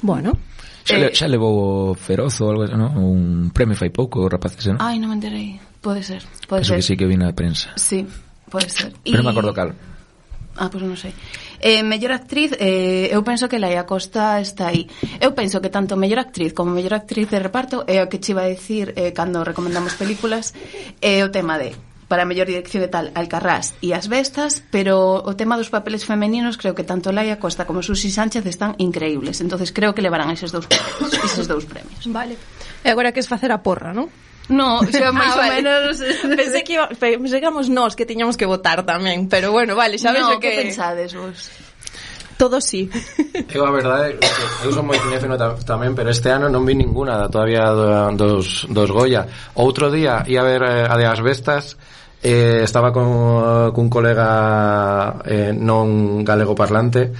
Bueno. Xa, eh, xa levou o Feroz ou algo, non? Un premio fai pouco, rapaces, non? Ai, non me enterei. Pode ser, pode Penso ser. que sí que vi na prensa. Sí, pode ser. Pero y... me acordo cal. Ah, pois pues non sei. Eh, mellor actriz, eh, eu penso que Laia Costa está aí. Eu penso que tanto mellor actriz como mellor actriz de reparto é eh, o que che iba a decir eh, cando recomendamos películas é eh, o tema de para a mellor dirección e tal Alcarrás e as Bestas, pero o tema dos papeles femeninos creo que tanto Laia Costa como Susi Sánchez están increíbles. entonces creo que levarán esos dous premios, esos dous premios. Vale. E agora que es facer a porra, non? No, xa máis ah, vale. ou menos pensei que iba, chegamos nós que tiñamos que votar tamén, pero bueno, vale, xa ves no, que... que pensades vos? Todo sí. Eu a verdade, eu son moi cinéfilo tamén, pero este ano non vi ninguna todavía dos, dos Goya. Outro día ia ver eh, a de As Bestas, eh, estaba con, cun colega eh, non galego parlante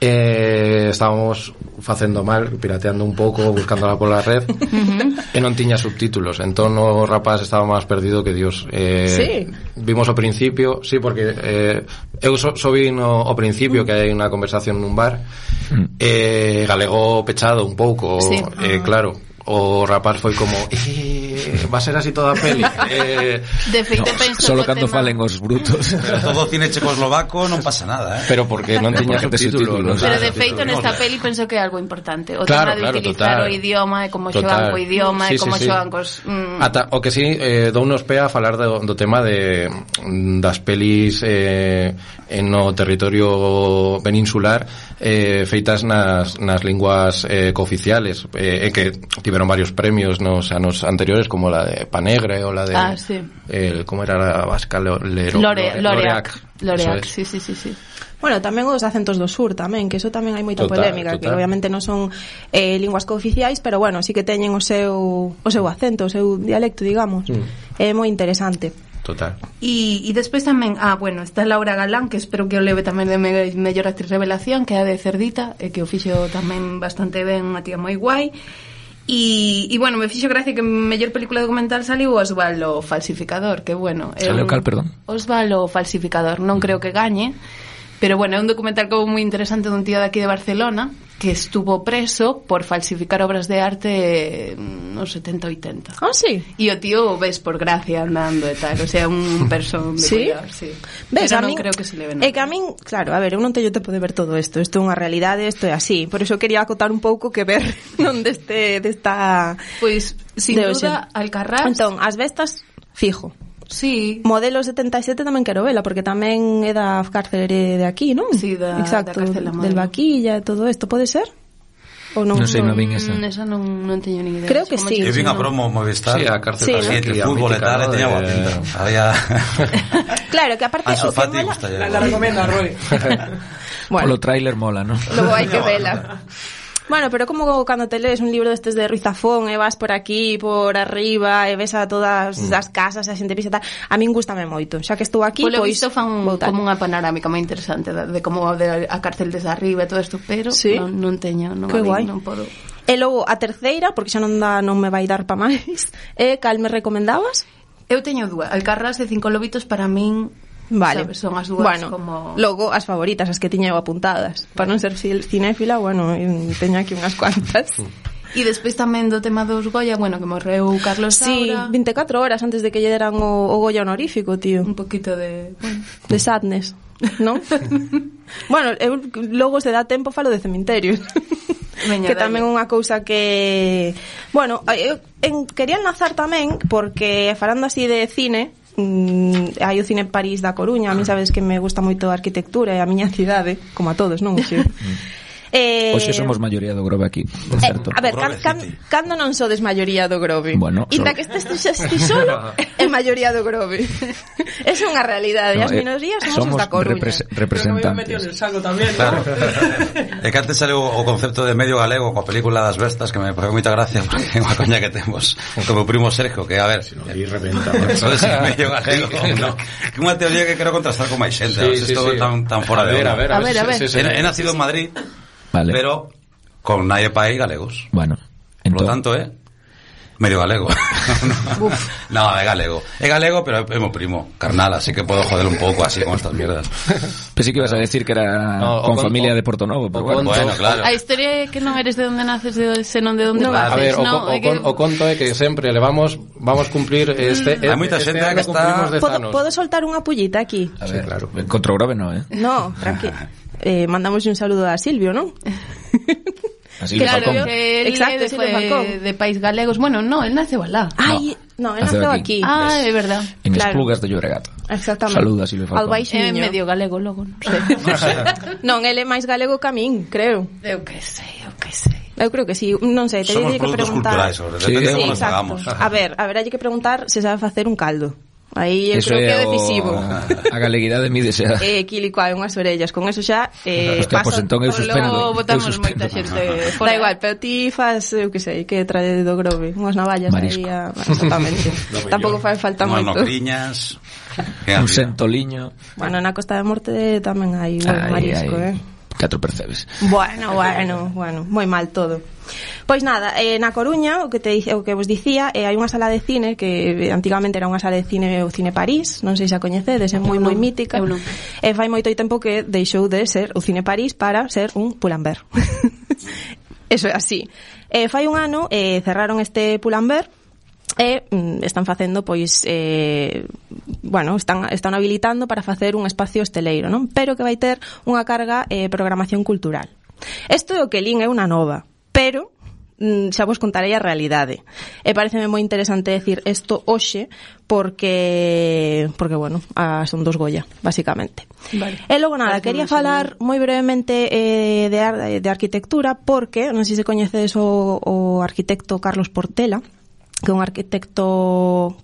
eh, estábamos facendo mal, pirateando un pouco, buscándola pola red, e non tiña subtítulos, entón o rapaz estaba máis perdido que Dios. Eh, sí. Vimos ao principio, sí, porque eh, eu so, so vi no, ao principio que hai unha conversación nun bar, mm. eh, galego pechado un pouco, sí. eh, claro, o rapaz foi como eh, va a ser así toda a peli eh, de feito no, penso solo cando tema. falen os brutos pero todo cine checoslovaco non pasa nada eh? pero porque non tiña gente subtítulos pero de feito nesta peli penso que é algo importante o claro, tema de claro, utilizar total. o idioma e como xogan co idioma sí, e como sí, xogan sí. cos mm. Ata, o que sí eh, dou nos pé a falar do, do tema de das pelis eh, en no territorio peninsular eh, feitas nas, nas linguas eh, cooficiales eh, que tiver tuvieron varios premios nos anos anteriores, como la de Panegre o la de... Ah, sí. El, ¿Cómo era la vasca? Lero, Lore, Lore, Loreac. Loreac, es. sí, sí, sí, sí. Bueno, tamén os acentos do sur tamén, que eso tamén hai moita total, polémica, total. que obviamente non son eh, linguas cooficiais, pero bueno, sí que teñen o seu, o seu acento, o seu dialecto, digamos. Mm. É eh, moi interesante. Total. E, e despois tamén, ah, bueno, está Laura Galán, que espero que o leve tamén de me, mellor actriz revelación, que é a de Cerdita, e que o fixo tamén bastante ben, unha tía moi guai. E, e bueno, me fixo gracia que mellor película documental saliu Osvaldo Falsificador, que bueno... Saliu cal, perdón? Osvaldo Falsificador, non creo que gañe, pero bueno, é un documental como moi interesante dun tío de aquí de Barcelona que estuvo preso por falsificar obras de arte nos 70 80. Ah, sí. E o tío o ves por gracia andando e tal, o sea, un persoa de ¿Sí? cuidar, sí. Ves, Pero a min, creo que se le ven. E eh, que a min, claro, a ver, eu non teño tempo de ver todo isto, isto é unha realidade, isto é así, por iso quería acotar un pouco que ver non deste desta Pois, pues, sin de duda, Alcarrás. Entón, as bestas fijo. Sí. Modelo 77 tamén quero vela, porque tamén é da cárcere de aquí, non? Sí, da, Exacto, da cárcere Del Vaquilla e todo isto, pode ser? Ou non, non sei, non vin esa. Mm, esa non, non teño ni idea. Creo que sí. Eu vin a promo Movistar. Sí, a cárcel sí, paciente, fútbol e tal, e teña eh, boa pinta. Eh. Había... Claro, que aparte... Ah, a Sofati gusta La, la recomenda, Roy. bueno. Polo trailer mola, non? Logo hai que vela. Bueno, pero como cando te lees un libro destes de Ruiz Zafón e eh, vas por aquí, por arriba e ves a todas mm. as casas e a xente pisa tal, a min gustame moito. Xa que estou aquí, Polo pois isto fan votar. como unha panorámica moi interesante de, de como de a cárcel desde arriba e todo isto, pero sí. non, non teño, non, que guai. non podo. E logo a terceira, porque xa non da, non me vai dar pa máis, é eh, cal me recomendabas? Eu teño dúa, Alcarrás de cinco lobitos para min Vale. Sabes, son as dúas bueno, como... Logo, as favoritas, as que tiña eu apuntadas. Para non ser cinéfila, bueno, teño aquí unhas cuantas. Mm. E despois tamén do tema dos Goya, bueno, que morreu Carlos sí, Saura. 24 horas antes de que lle deran o, o Goya honorífico, tío. Un poquito de... Bueno. De sadness, non? bueno, eu logo se dá tempo falo de cementerios. Meña, que tamén unha cousa que... Bueno, eu en, quería enlazar tamén, porque falando así de cine, mm, hai o Cine París da Coruña, a mí sabes que me gusta moito a arquitectura e a miña cidade, como a todos, non? Sí. Eh... Oxe somos maioría do Grove aquí, por eh, certo. Eh, a ver, can, can, cando non sodes maioría do Grove? Bueno, Inda so... que estes ti solo, é maioría do Grove. é unha realidade, no, as eh, minorías somos, somos da Coruña. Repres representantes. Pero me saco tamén, claro. ¿no? é que antes sale o concepto de medio galego coa película das bestas que me fai moita gracia porque é unha coña que temos como primo Sergio, que a ver, si no, eh, reventa. Sodes medio galego. no. Que unha teoría que quero contrastar con máis xente, sí, sí, sí, sí. tan tan fora a de ver, hora. A ver, a ver, a ver. He, he nacido en Madrid, Pero con nadie país galegos. Bueno. Por lo tanto, ¿eh? medio galego. no, é galego. É galego, pero é meu primo, carnal, así que podo joder un pouco así con estas mierdas. Pensé que ibas a decir que era no, con, con familia o, de Porto Novo, pero bueno. bueno claro. A historia é que non eres de onde naces, de, senón de onde no, naces. A ver, o, no, o, o, que... o conto é que sempre levamos, vamos cumplir este... Hai moita xente que está... Podo, podo soltar unha pullita aquí? A ver, sí, claro. Contra o grave no, eh? No, tranqui. eh, mandamos un saludo a Silvio, non? Así claro, Falcón. que él Exacto, de, fue de País Galegos. Bueno, no, él naceu alá. Ai, no, él naceu aquí. aquí. Ah, é verdad. En claro. Esplugas de Llobregat. Exactamente. Saluda Silvio Falcón. Al baixiño. Eh, é medio galego logo, non sei. non, ele é máis galego que a min, creo. Eu que sei, eu que sei. Eu creo que sí, non sei, teria que preguntar. Somos produtos culturais, sobre sí, sí, exacto. A ver, a ver, hai que preguntar se sabe facer un caldo. Aí eu eso creo que é o decisivo. A, a galeguidade mídese. Eh, quilico hai unhas orellas, con eso xa eh Hostia, pasa, pues entón eu suspendo. botamos eu moita xente fora. Da igual, pero ti fas, eu que sei, que trae do grove, unhas navallas aí a, exactamente. Tampouco fai falta unhas moito. Unhas nocriñas, un sentoliño. Bueno, na Costa da Morte tamén hai un marisco, ai, eh. Catro percebes. Bueno, bueno, bueno, moi mal todo. Pois nada, eh, na Coruña, o que te o que vos dicía, eh, hai unha sala de cine que eh, antigamente era unha sala de cine o Cine París, non sei se a coñecedes, é moi moi mítica. Eu non. E fai moito tempo que deixou de ser o Cine París para ser un Pulamber. Eso é así. Eh, fai un ano eh, cerraron este Pulamber e mm, están facendo pois eh, bueno, están, están habilitando para facer un espacio esteleiro, non? Pero que vai ter unha carga eh, programación cultural. Isto é o que lín é unha nova, pero mm, xa vos contarei a realidade. E pareceme moi interesante decir isto hoxe porque porque bueno, a, son dos Goya, basicamente. Vale. E logo nada, Parece quería falar moi brevemente eh, de, ar, de arquitectura porque non sei se coñecedes o, o arquitecto Carlos Portela que un arquitecto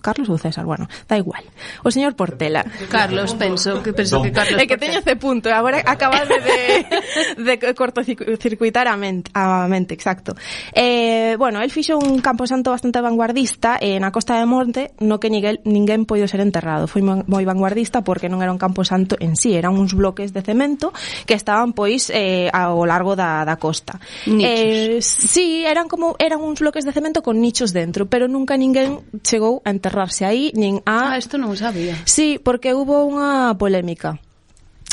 Carlos ou César, bueno, da igual. O señor Portela. Carlos, penso que penso que Carlos. É que teño ese punto, agora acabas de de cortocircuitar a mente, a mente, exacto. Eh, bueno, el fixo un camposanto bastante vanguardista eh, na Costa de Monte no que ninguén, ninguén poido ser enterrado. Foi moi vanguardista porque non era un camposanto en sí, eran uns bloques de cemento que estaban pois eh, ao largo da, da costa. Eh, sí, eran como eran uns bloques de cemento con nichos bichos dentro, pero nunca ninguén chegou a enterrarse aí, nin a... Ah, isto non sabía. Sí, porque hubo unha polémica.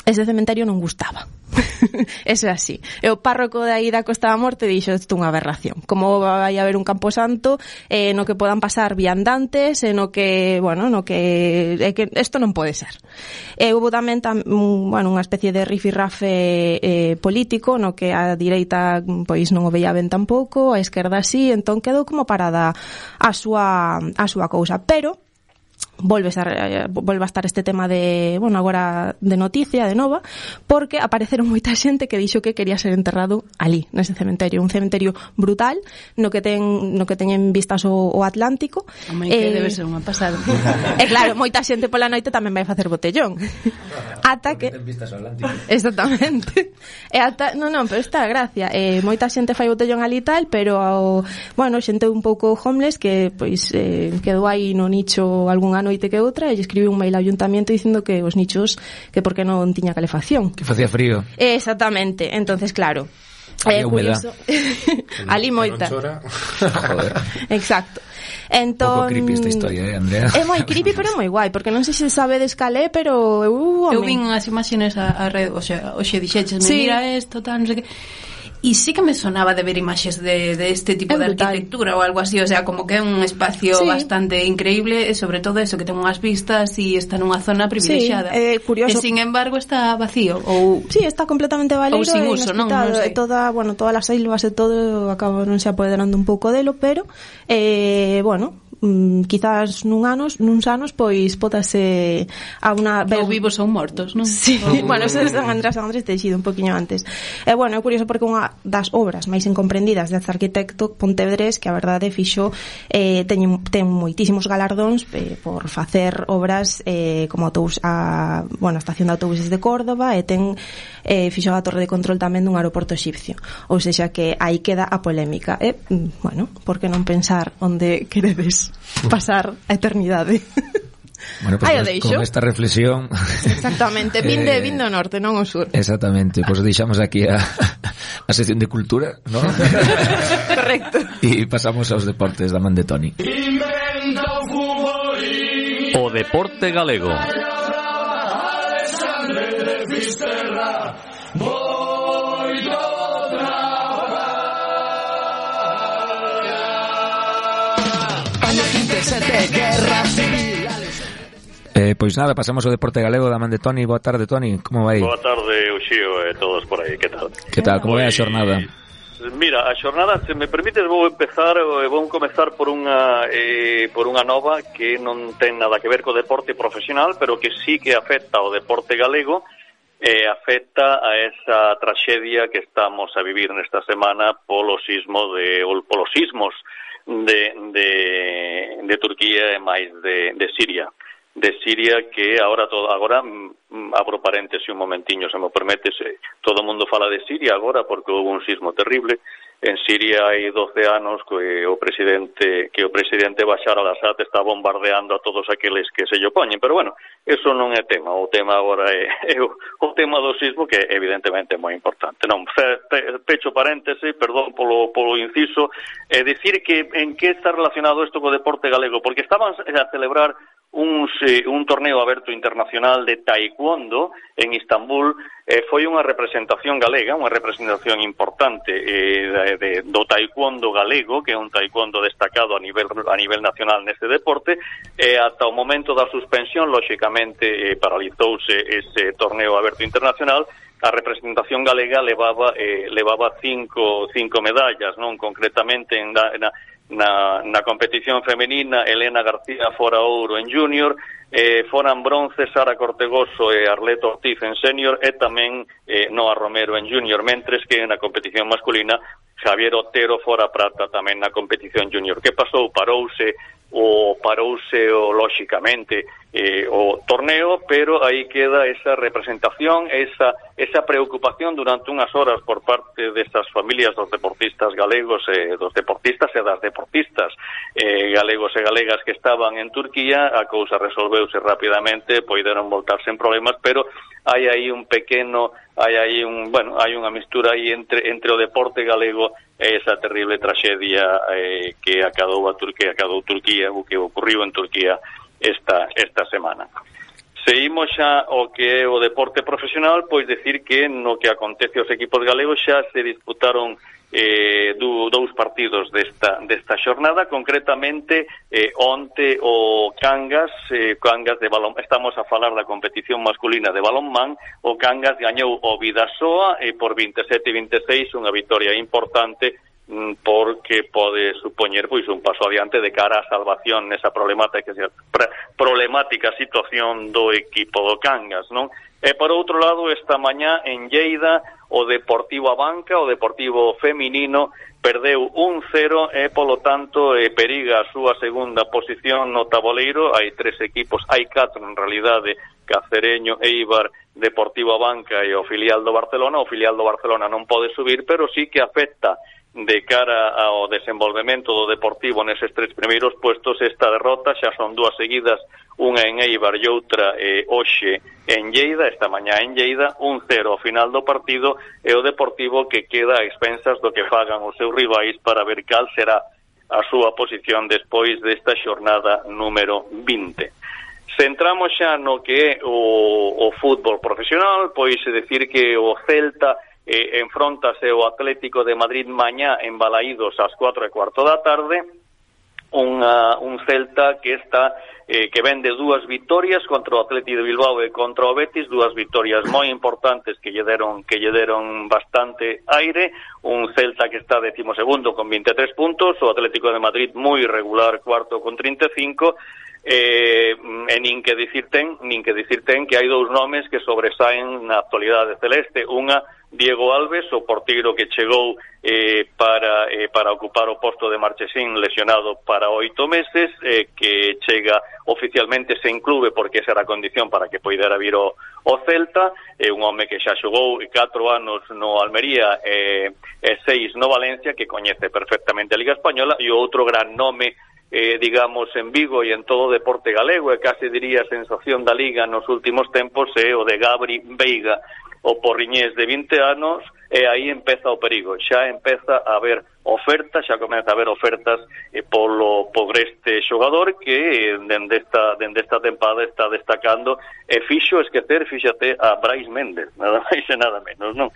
Ese cementerio non gustaba Eso é así. E o párroco de aí da Costa da Morte dixo isto unha aberración. Como vai haber un camposanto eh, no que podan pasar viandantes, e no que, bueno, no que, eh, que isto non pode ser. Eh, e houve tamén tam, un, bueno, unha especie de rifirrafe eh, político no que a direita pois non o veía ben tampouco, a esquerda sí, entón quedou como parada a súa, a súa cousa. Pero, volves a, eh, volve a estar este tema de, bueno, agora de noticia, de nova, porque apareceron moita xente que dixo que quería ser enterrado ali, nese cementerio, un cementerio brutal, no que ten no que teñen vistas o, o Atlántico. Hombre, eh, que debe ser unha pasada. E claro, moita xente pola noite tamén vai facer botellón. Ata que ten vistas ao Atlántico. Exactamente. E ata, non, non, pero está gracia. Eh, moita xente fai botellón ali tal, pero ao, bueno, xente un pouco homeless que pois eh, quedou aí no nicho algún ano noite que outra e lle un mail ao ayuntamiento dicindo que os nichos que por que non tiña calefacción. Que facía frío. Exactamente. Entonces, claro, Había eh, curioso. Ali moita. Joder. Exacto. Entón, Pouco creepy esta entón, historia, eh, Andrea? É moi creepy, pero moi guai, porque non sei se sabedes calé, pero eu... Uh, eu vin as imaxes a, a red, o sea, oxe dixeches, sí. mira isto, tal, non sei que e sí que me sonaba de ver imaxes de, de este tipo é de brutal. arquitectura ou algo así, o sea, como que é un espacio sí. bastante increíble, e sobre todo eso, que ten unhas vistas e está nunha zona privilexiada. Sí, eh, curioso. E sin embargo está vacío ou Sí, está completamente valeiro ou sin uso, non, non sei. toda, bueno, todas as selvas e eh, todo acabo non se apoderando un pouco delo, pero eh, bueno, mm, quizás nun anos, nuns anos pois pódase a unha ver... Ou vivos ou mortos, non? Sí, ou... bueno, eso é San Andrés, San Andrés teixido un poquinho antes. E bueno, é curioso porque unha das obras máis incomprendidas deste arquitecto Pontevedrés, que a verdade fixo eh, teñen, ten moitísimos galardóns eh, por facer obras eh, como autobús a, bueno, a estación de autobuses de Córdoba e ten eh, fixo a torre de control tamén dun aeroporto exipcio. Ou seja que aí queda a polémica. E, eh? bueno, por que non pensar onde queredes? pasar a eternidade. Bueno, pues, Ai, o deixo. Con esta reflexión... Exactamente, vin de, eh, vin do norte, non o sur. Exactamente, pois pues deixamos aquí a, a sección de cultura, ¿no? Correcto. E pasamos aos deportes da man de Toni. O deporte galego. 27 Guerra Civil Eh, pois nada, pasamos ao deporte galego da man de Toni. Boa tarde, Toni, como vai? Boa tarde, Uxío e todos por aí, que tal? Que tal, como vai a pois, xornada? Mira, a xornada, se me permites, vou empezar, vou comezar por unha eh, por unha nova que non ten nada que ver co deporte profesional, pero que sí que afecta ao deporte galego e eh, afecta a esa traxedia que estamos a vivir nesta semana polo sismo de, ou polos sismos de, de, de Turquía e máis de, de Siria. De Siria que agora todo, agora abro paréntese un momentiño, se me permite, se todo o mundo fala de Siria agora porque houve un sismo terrible, en Siria hai 12 anos que o presidente que o presidente Bashar al-Assad está bombardeando a todos aqueles que se lle opoñen, pero bueno, eso non é tema, o tema agora é, é o, o tema do sismo que evidentemente é moi importante. Non, fe, pe, pecho paréntese, perdón polo polo inciso, é dicir que en que está relacionado isto co deporte galego, porque estaban a celebrar un, un torneo aberto internacional de taekwondo en Istambul eh, foi unha representación galega, unha representación importante eh, de, de, do taekwondo galego, que é un taekwondo destacado a nivel, a nivel nacional neste deporte, e eh, ata o momento da suspensión, lóxicamente, eh, paralizouse ese torneo aberto internacional, a representación galega levaba, eh, levaba cinco, cinco medallas, non concretamente en, na, na, na competición femenina Elena García fora ouro en junior eh, foran bronce Sara Cortegoso e Arleto Ortiz en senior e tamén eh, Noa Romero en junior mentres que na competición masculina Xavier Otero fora prata tamén na competición junior. Que pasou? Parouse o parouse o lóxicamente eh, o torneo, pero aí queda esa representación, esa esa preocupación durante unhas horas por parte destas familias dos deportistas galegos e eh, dos deportistas e das deportistas eh, galegos e galegas que estaban en Turquía, a cousa resolveuse rapidamente, poideron voltar sen problemas, pero hai aí un pequeno, hai aí un, bueno, hai unha mistura aí entre entre o deporte galego e esa terrible traxedia eh, que acadou a Turquía, acadou Turquía, o que ocorriu en Turquía esta esta semana. Seguimos xa o que é o deporte profesional, pois decir que no que acontece aos equipos galegos xa se disputaron eh, du, dous partidos desta, desta xornada, concretamente eh, onte o Cangas, eh, Cangas de balón, estamos a falar da competición masculina de balonmán, o Cangas gañou o Vidasoa eh, por 27-26, unha victoria importante Mm, porque pode supoñer pois un paso adiante de cara á salvación nesa problemática problemática situación do equipo do Cangas, non? E por outro lado, esta mañá en Lleida o Deportivo Abanca, o Deportivo Feminino perdeu un 0 e polo tanto e periga a súa segunda posición no taboleiro. Hai tres equipos, hai catro en realidade, Cacereño, Eibar, Deportivo Abanca e o filial do Barcelona. O filial do Barcelona non pode subir, pero sí que afecta de cara ao desenvolvemento do Deportivo neses tres primeiros puestos esta derrota xa son dúas seguidas unha en Eibar e outra eh, hoxe en Lleida, esta mañá en Lleida un cero ao final do partido e o Deportivo que queda a expensas do que fagan os seus rivais para ver cal será a súa posición despois desta xornada número 20 Centramos xa no que é o, o fútbol profesional, pois decir que o Celta eh, enfrontase o Atlético de Madrid mañá en Balaídos ás 4 e cuarto da tarde. Unha, un Celta que está eh, que vende dúas victorias contra o Atlético de Bilbao e contra o Betis, dúas victorias moi importantes que lle deron que lle deron bastante aire, un Celta que está decimosegundo con 23 puntos, o Atlético de Madrid moi regular, cuarto con 35, eh, mm, e nin que dicir ten, nin que dicir ten que hai dous nomes que sobresaen na actualidade celeste, unha Diego Alves, o porteiro que chegou eh, para, eh, para ocupar o posto de Marchesín lesionado para oito meses, eh, que chega oficialmente sen clube porque esa era a condición para que poidera vir o, o Celta, eh, un home que xa xogou catro anos no Almería eh, seis no Valencia, que coñece perfectamente a Liga Española, e outro gran nome eh, digamos, en Vigo e en todo o deporte galego, e case diría sensación da Liga nos últimos tempos, é eh, o de Gabri Veiga, o porriñés de 20 anos e aí empeza o perigo. Xa empeza a haber ofertas, xa comeza a haber ofertas eh, polo por este xogador que eh, dende esta, dende esta tempada está destacando e fixo esquecer, fíxate, a Brais Méndez, nada máis e nada menos, non?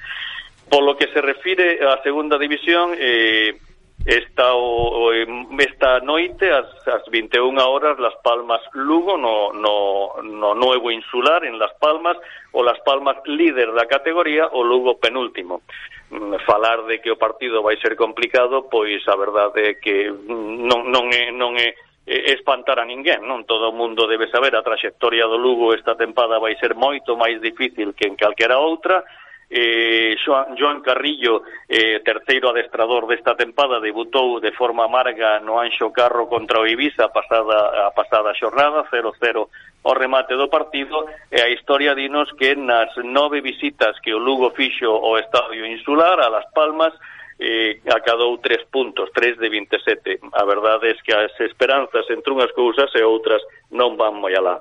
Polo que se refire á segunda división, eh, Esta, o, esta noite, ás, ás 21 horas, Las Palmas Lugo, no, no, no Nuevo Insular, en Las Palmas, o Las Palmas líder da categoría, o Lugo penúltimo. Mm, falar de que o partido vai ser complicado, pois a verdade é que non, non é, non é espantar a ninguén, non? Todo o mundo debe saber a traxectoria do Lugo esta tempada vai ser moito máis difícil que en calquera outra, eh, Joan Carrillo, eh, terceiro adestrador desta tempada, debutou de forma amarga no Anxo Carro contra o Ibiza a pasada, a pasada xornada, 0-0 o remate do partido, e a historia dinos que nas nove visitas que o Lugo fixo ao Estadio Insular, a Las Palmas, eh, acadou tres puntos, tres de 27. A verdade é que as esperanzas entre unhas cousas e outras non van moi alá.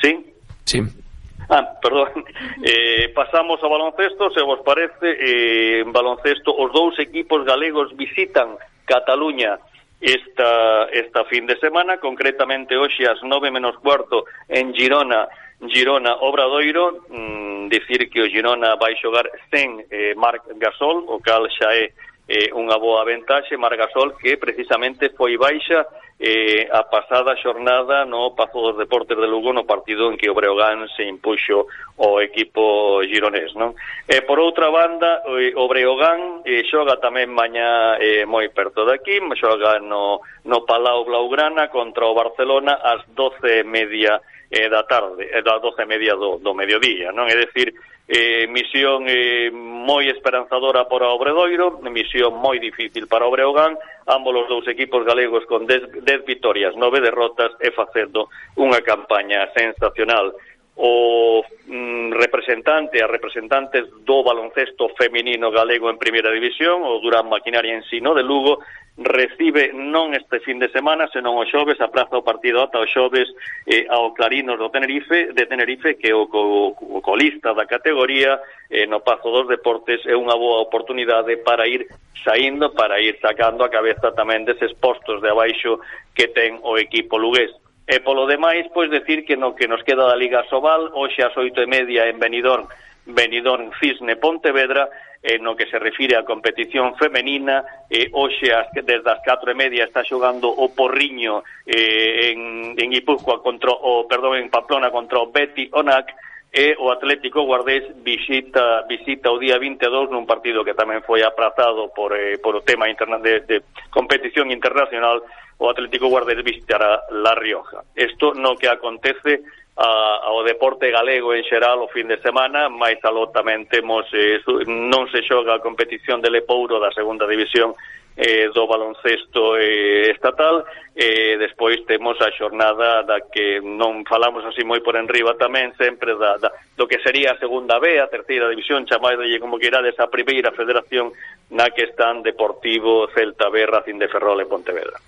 Sí? Sí. Ah, perdón. Eh, pasamos ao baloncesto, se vos parece, eh, en baloncesto os dous equipos galegos visitan Cataluña esta, esta fin de semana, concretamente hoxe ás 9 menos cuarto en Girona, Girona Obradoiro, mm, dicir que o Girona vai xogar sen eh, Marc Gasol, o cal xa é eh, unha boa ventaxe, Margasol, que precisamente foi baixa eh, a pasada xornada no Pazo dos Deportes de Lugo no partido en que o Breogán se impuxo o equipo gironés. Non? E eh, por outra banda, eh, o Breogán eh, xoga tamén mañá eh, moi perto de aquí, xoga no, no Palau Blaugrana contra o Barcelona ás 12 e media eh, da tarde, eh, das doce e media do, do mediodía, non? É dicir, eh, misión eh, moi esperanzadora para o Obradoiro, misión moi difícil para o Breogán, ambos os dous equipos galegos con 10 victorias, nove derrotas e facendo unha campaña sensacional o mm, representante a representantes do baloncesto feminino galego en primeira división, o Durán Maquinaria en Sino de Lugo, recibe non este fin de semana, senón o xoves, apraza o partido ata o xoves eh, ao Clarinos do Tenerife, de Tenerife, que é o, o colista da categoría, eh, no Pazo dos Deportes, é unha boa oportunidade para ir saindo, para ir sacando a cabeza tamén deses postos de abaixo que ten o equipo lugués. E polo demais, pois decir que no que nos queda da Liga Sobal, hoxe ás oito e media en Benidorm, Benidorm Cisne Pontevedra, eh, no que se refire á competición femenina, eh, hoxe as, desde as 4 e media está xogando o Porriño eh, en, en Ipuzcoa contra o, perdón, en Pamplona contra o Betty Onac, e o Atlético Guardés visita visita o día 22 nun partido que tamén foi aprazado por, eh, por o tema de, de competición internacional o Atlético Guardés visitará La Rioja. Isto no que acontece a, ao deporte galego en xeral o fin de semana, máis aló tamén temos eh, non se xoga a competición de Lepouro da segunda división eh, do baloncesto eh, estatal e eh, despois temos a xornada da que non falamos así moi por enriba tamén sempre da, da, do que sería a segunda B, a terceira división chamáidolle como que queirades a primeira federación na que están Deportivo, Celta B, Racing de Ferrol e Pontevedra.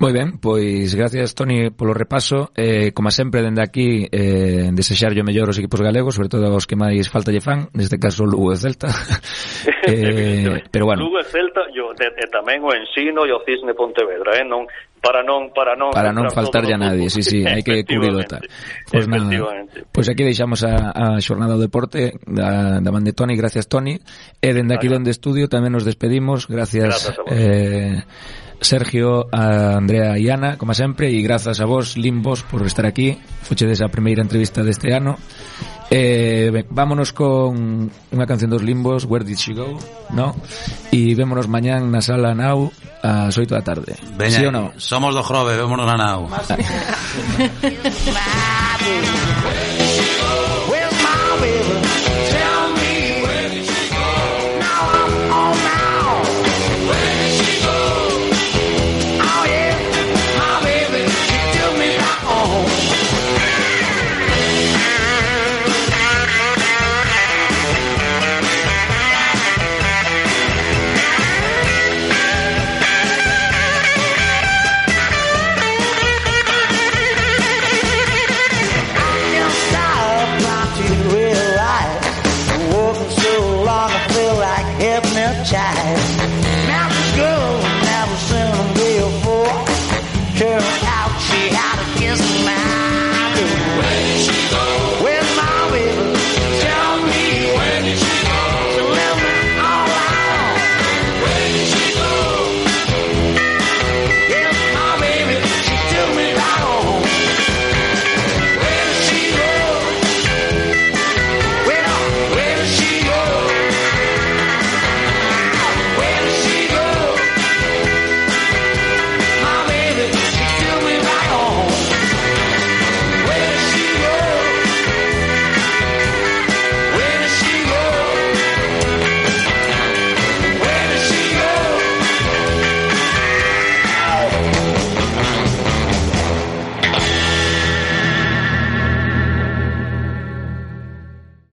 Moi ben, pois gracias Toni polo repaso eh, Como sempre dende aquí eh, Desexar yo mellor os equipos galegos Sobre todo aos que máis falta lle fan Neste caso Lugo e Celta eh, Pero bueno Lugo e Celta yo, e, e tamén o Ensino e o Cisne Pontevedra eh? non, para non para non para non faltar ya nadie, sí, sí, hai que cubrir tal. Pois pues nada. Pois pues aquí deixamos a, a xornada do deporte da, da man de Toni, gracias Toni. E dende aquí donde estudio tamén nos despedimos, gracias, gracias eh Sergio, a Andrea e Ana, como sempre, e grazas a vos, Limbos, por estar aquí. Fochedes a primeira entrevista deste ano. Eh, vámonos con unha canción dos Limbos, Where Did She Go, no? E vémonos mañán na sala Nau ás 8 da tarde. Veña, sí ou no? Somos do Jrove, vémonos na Nau.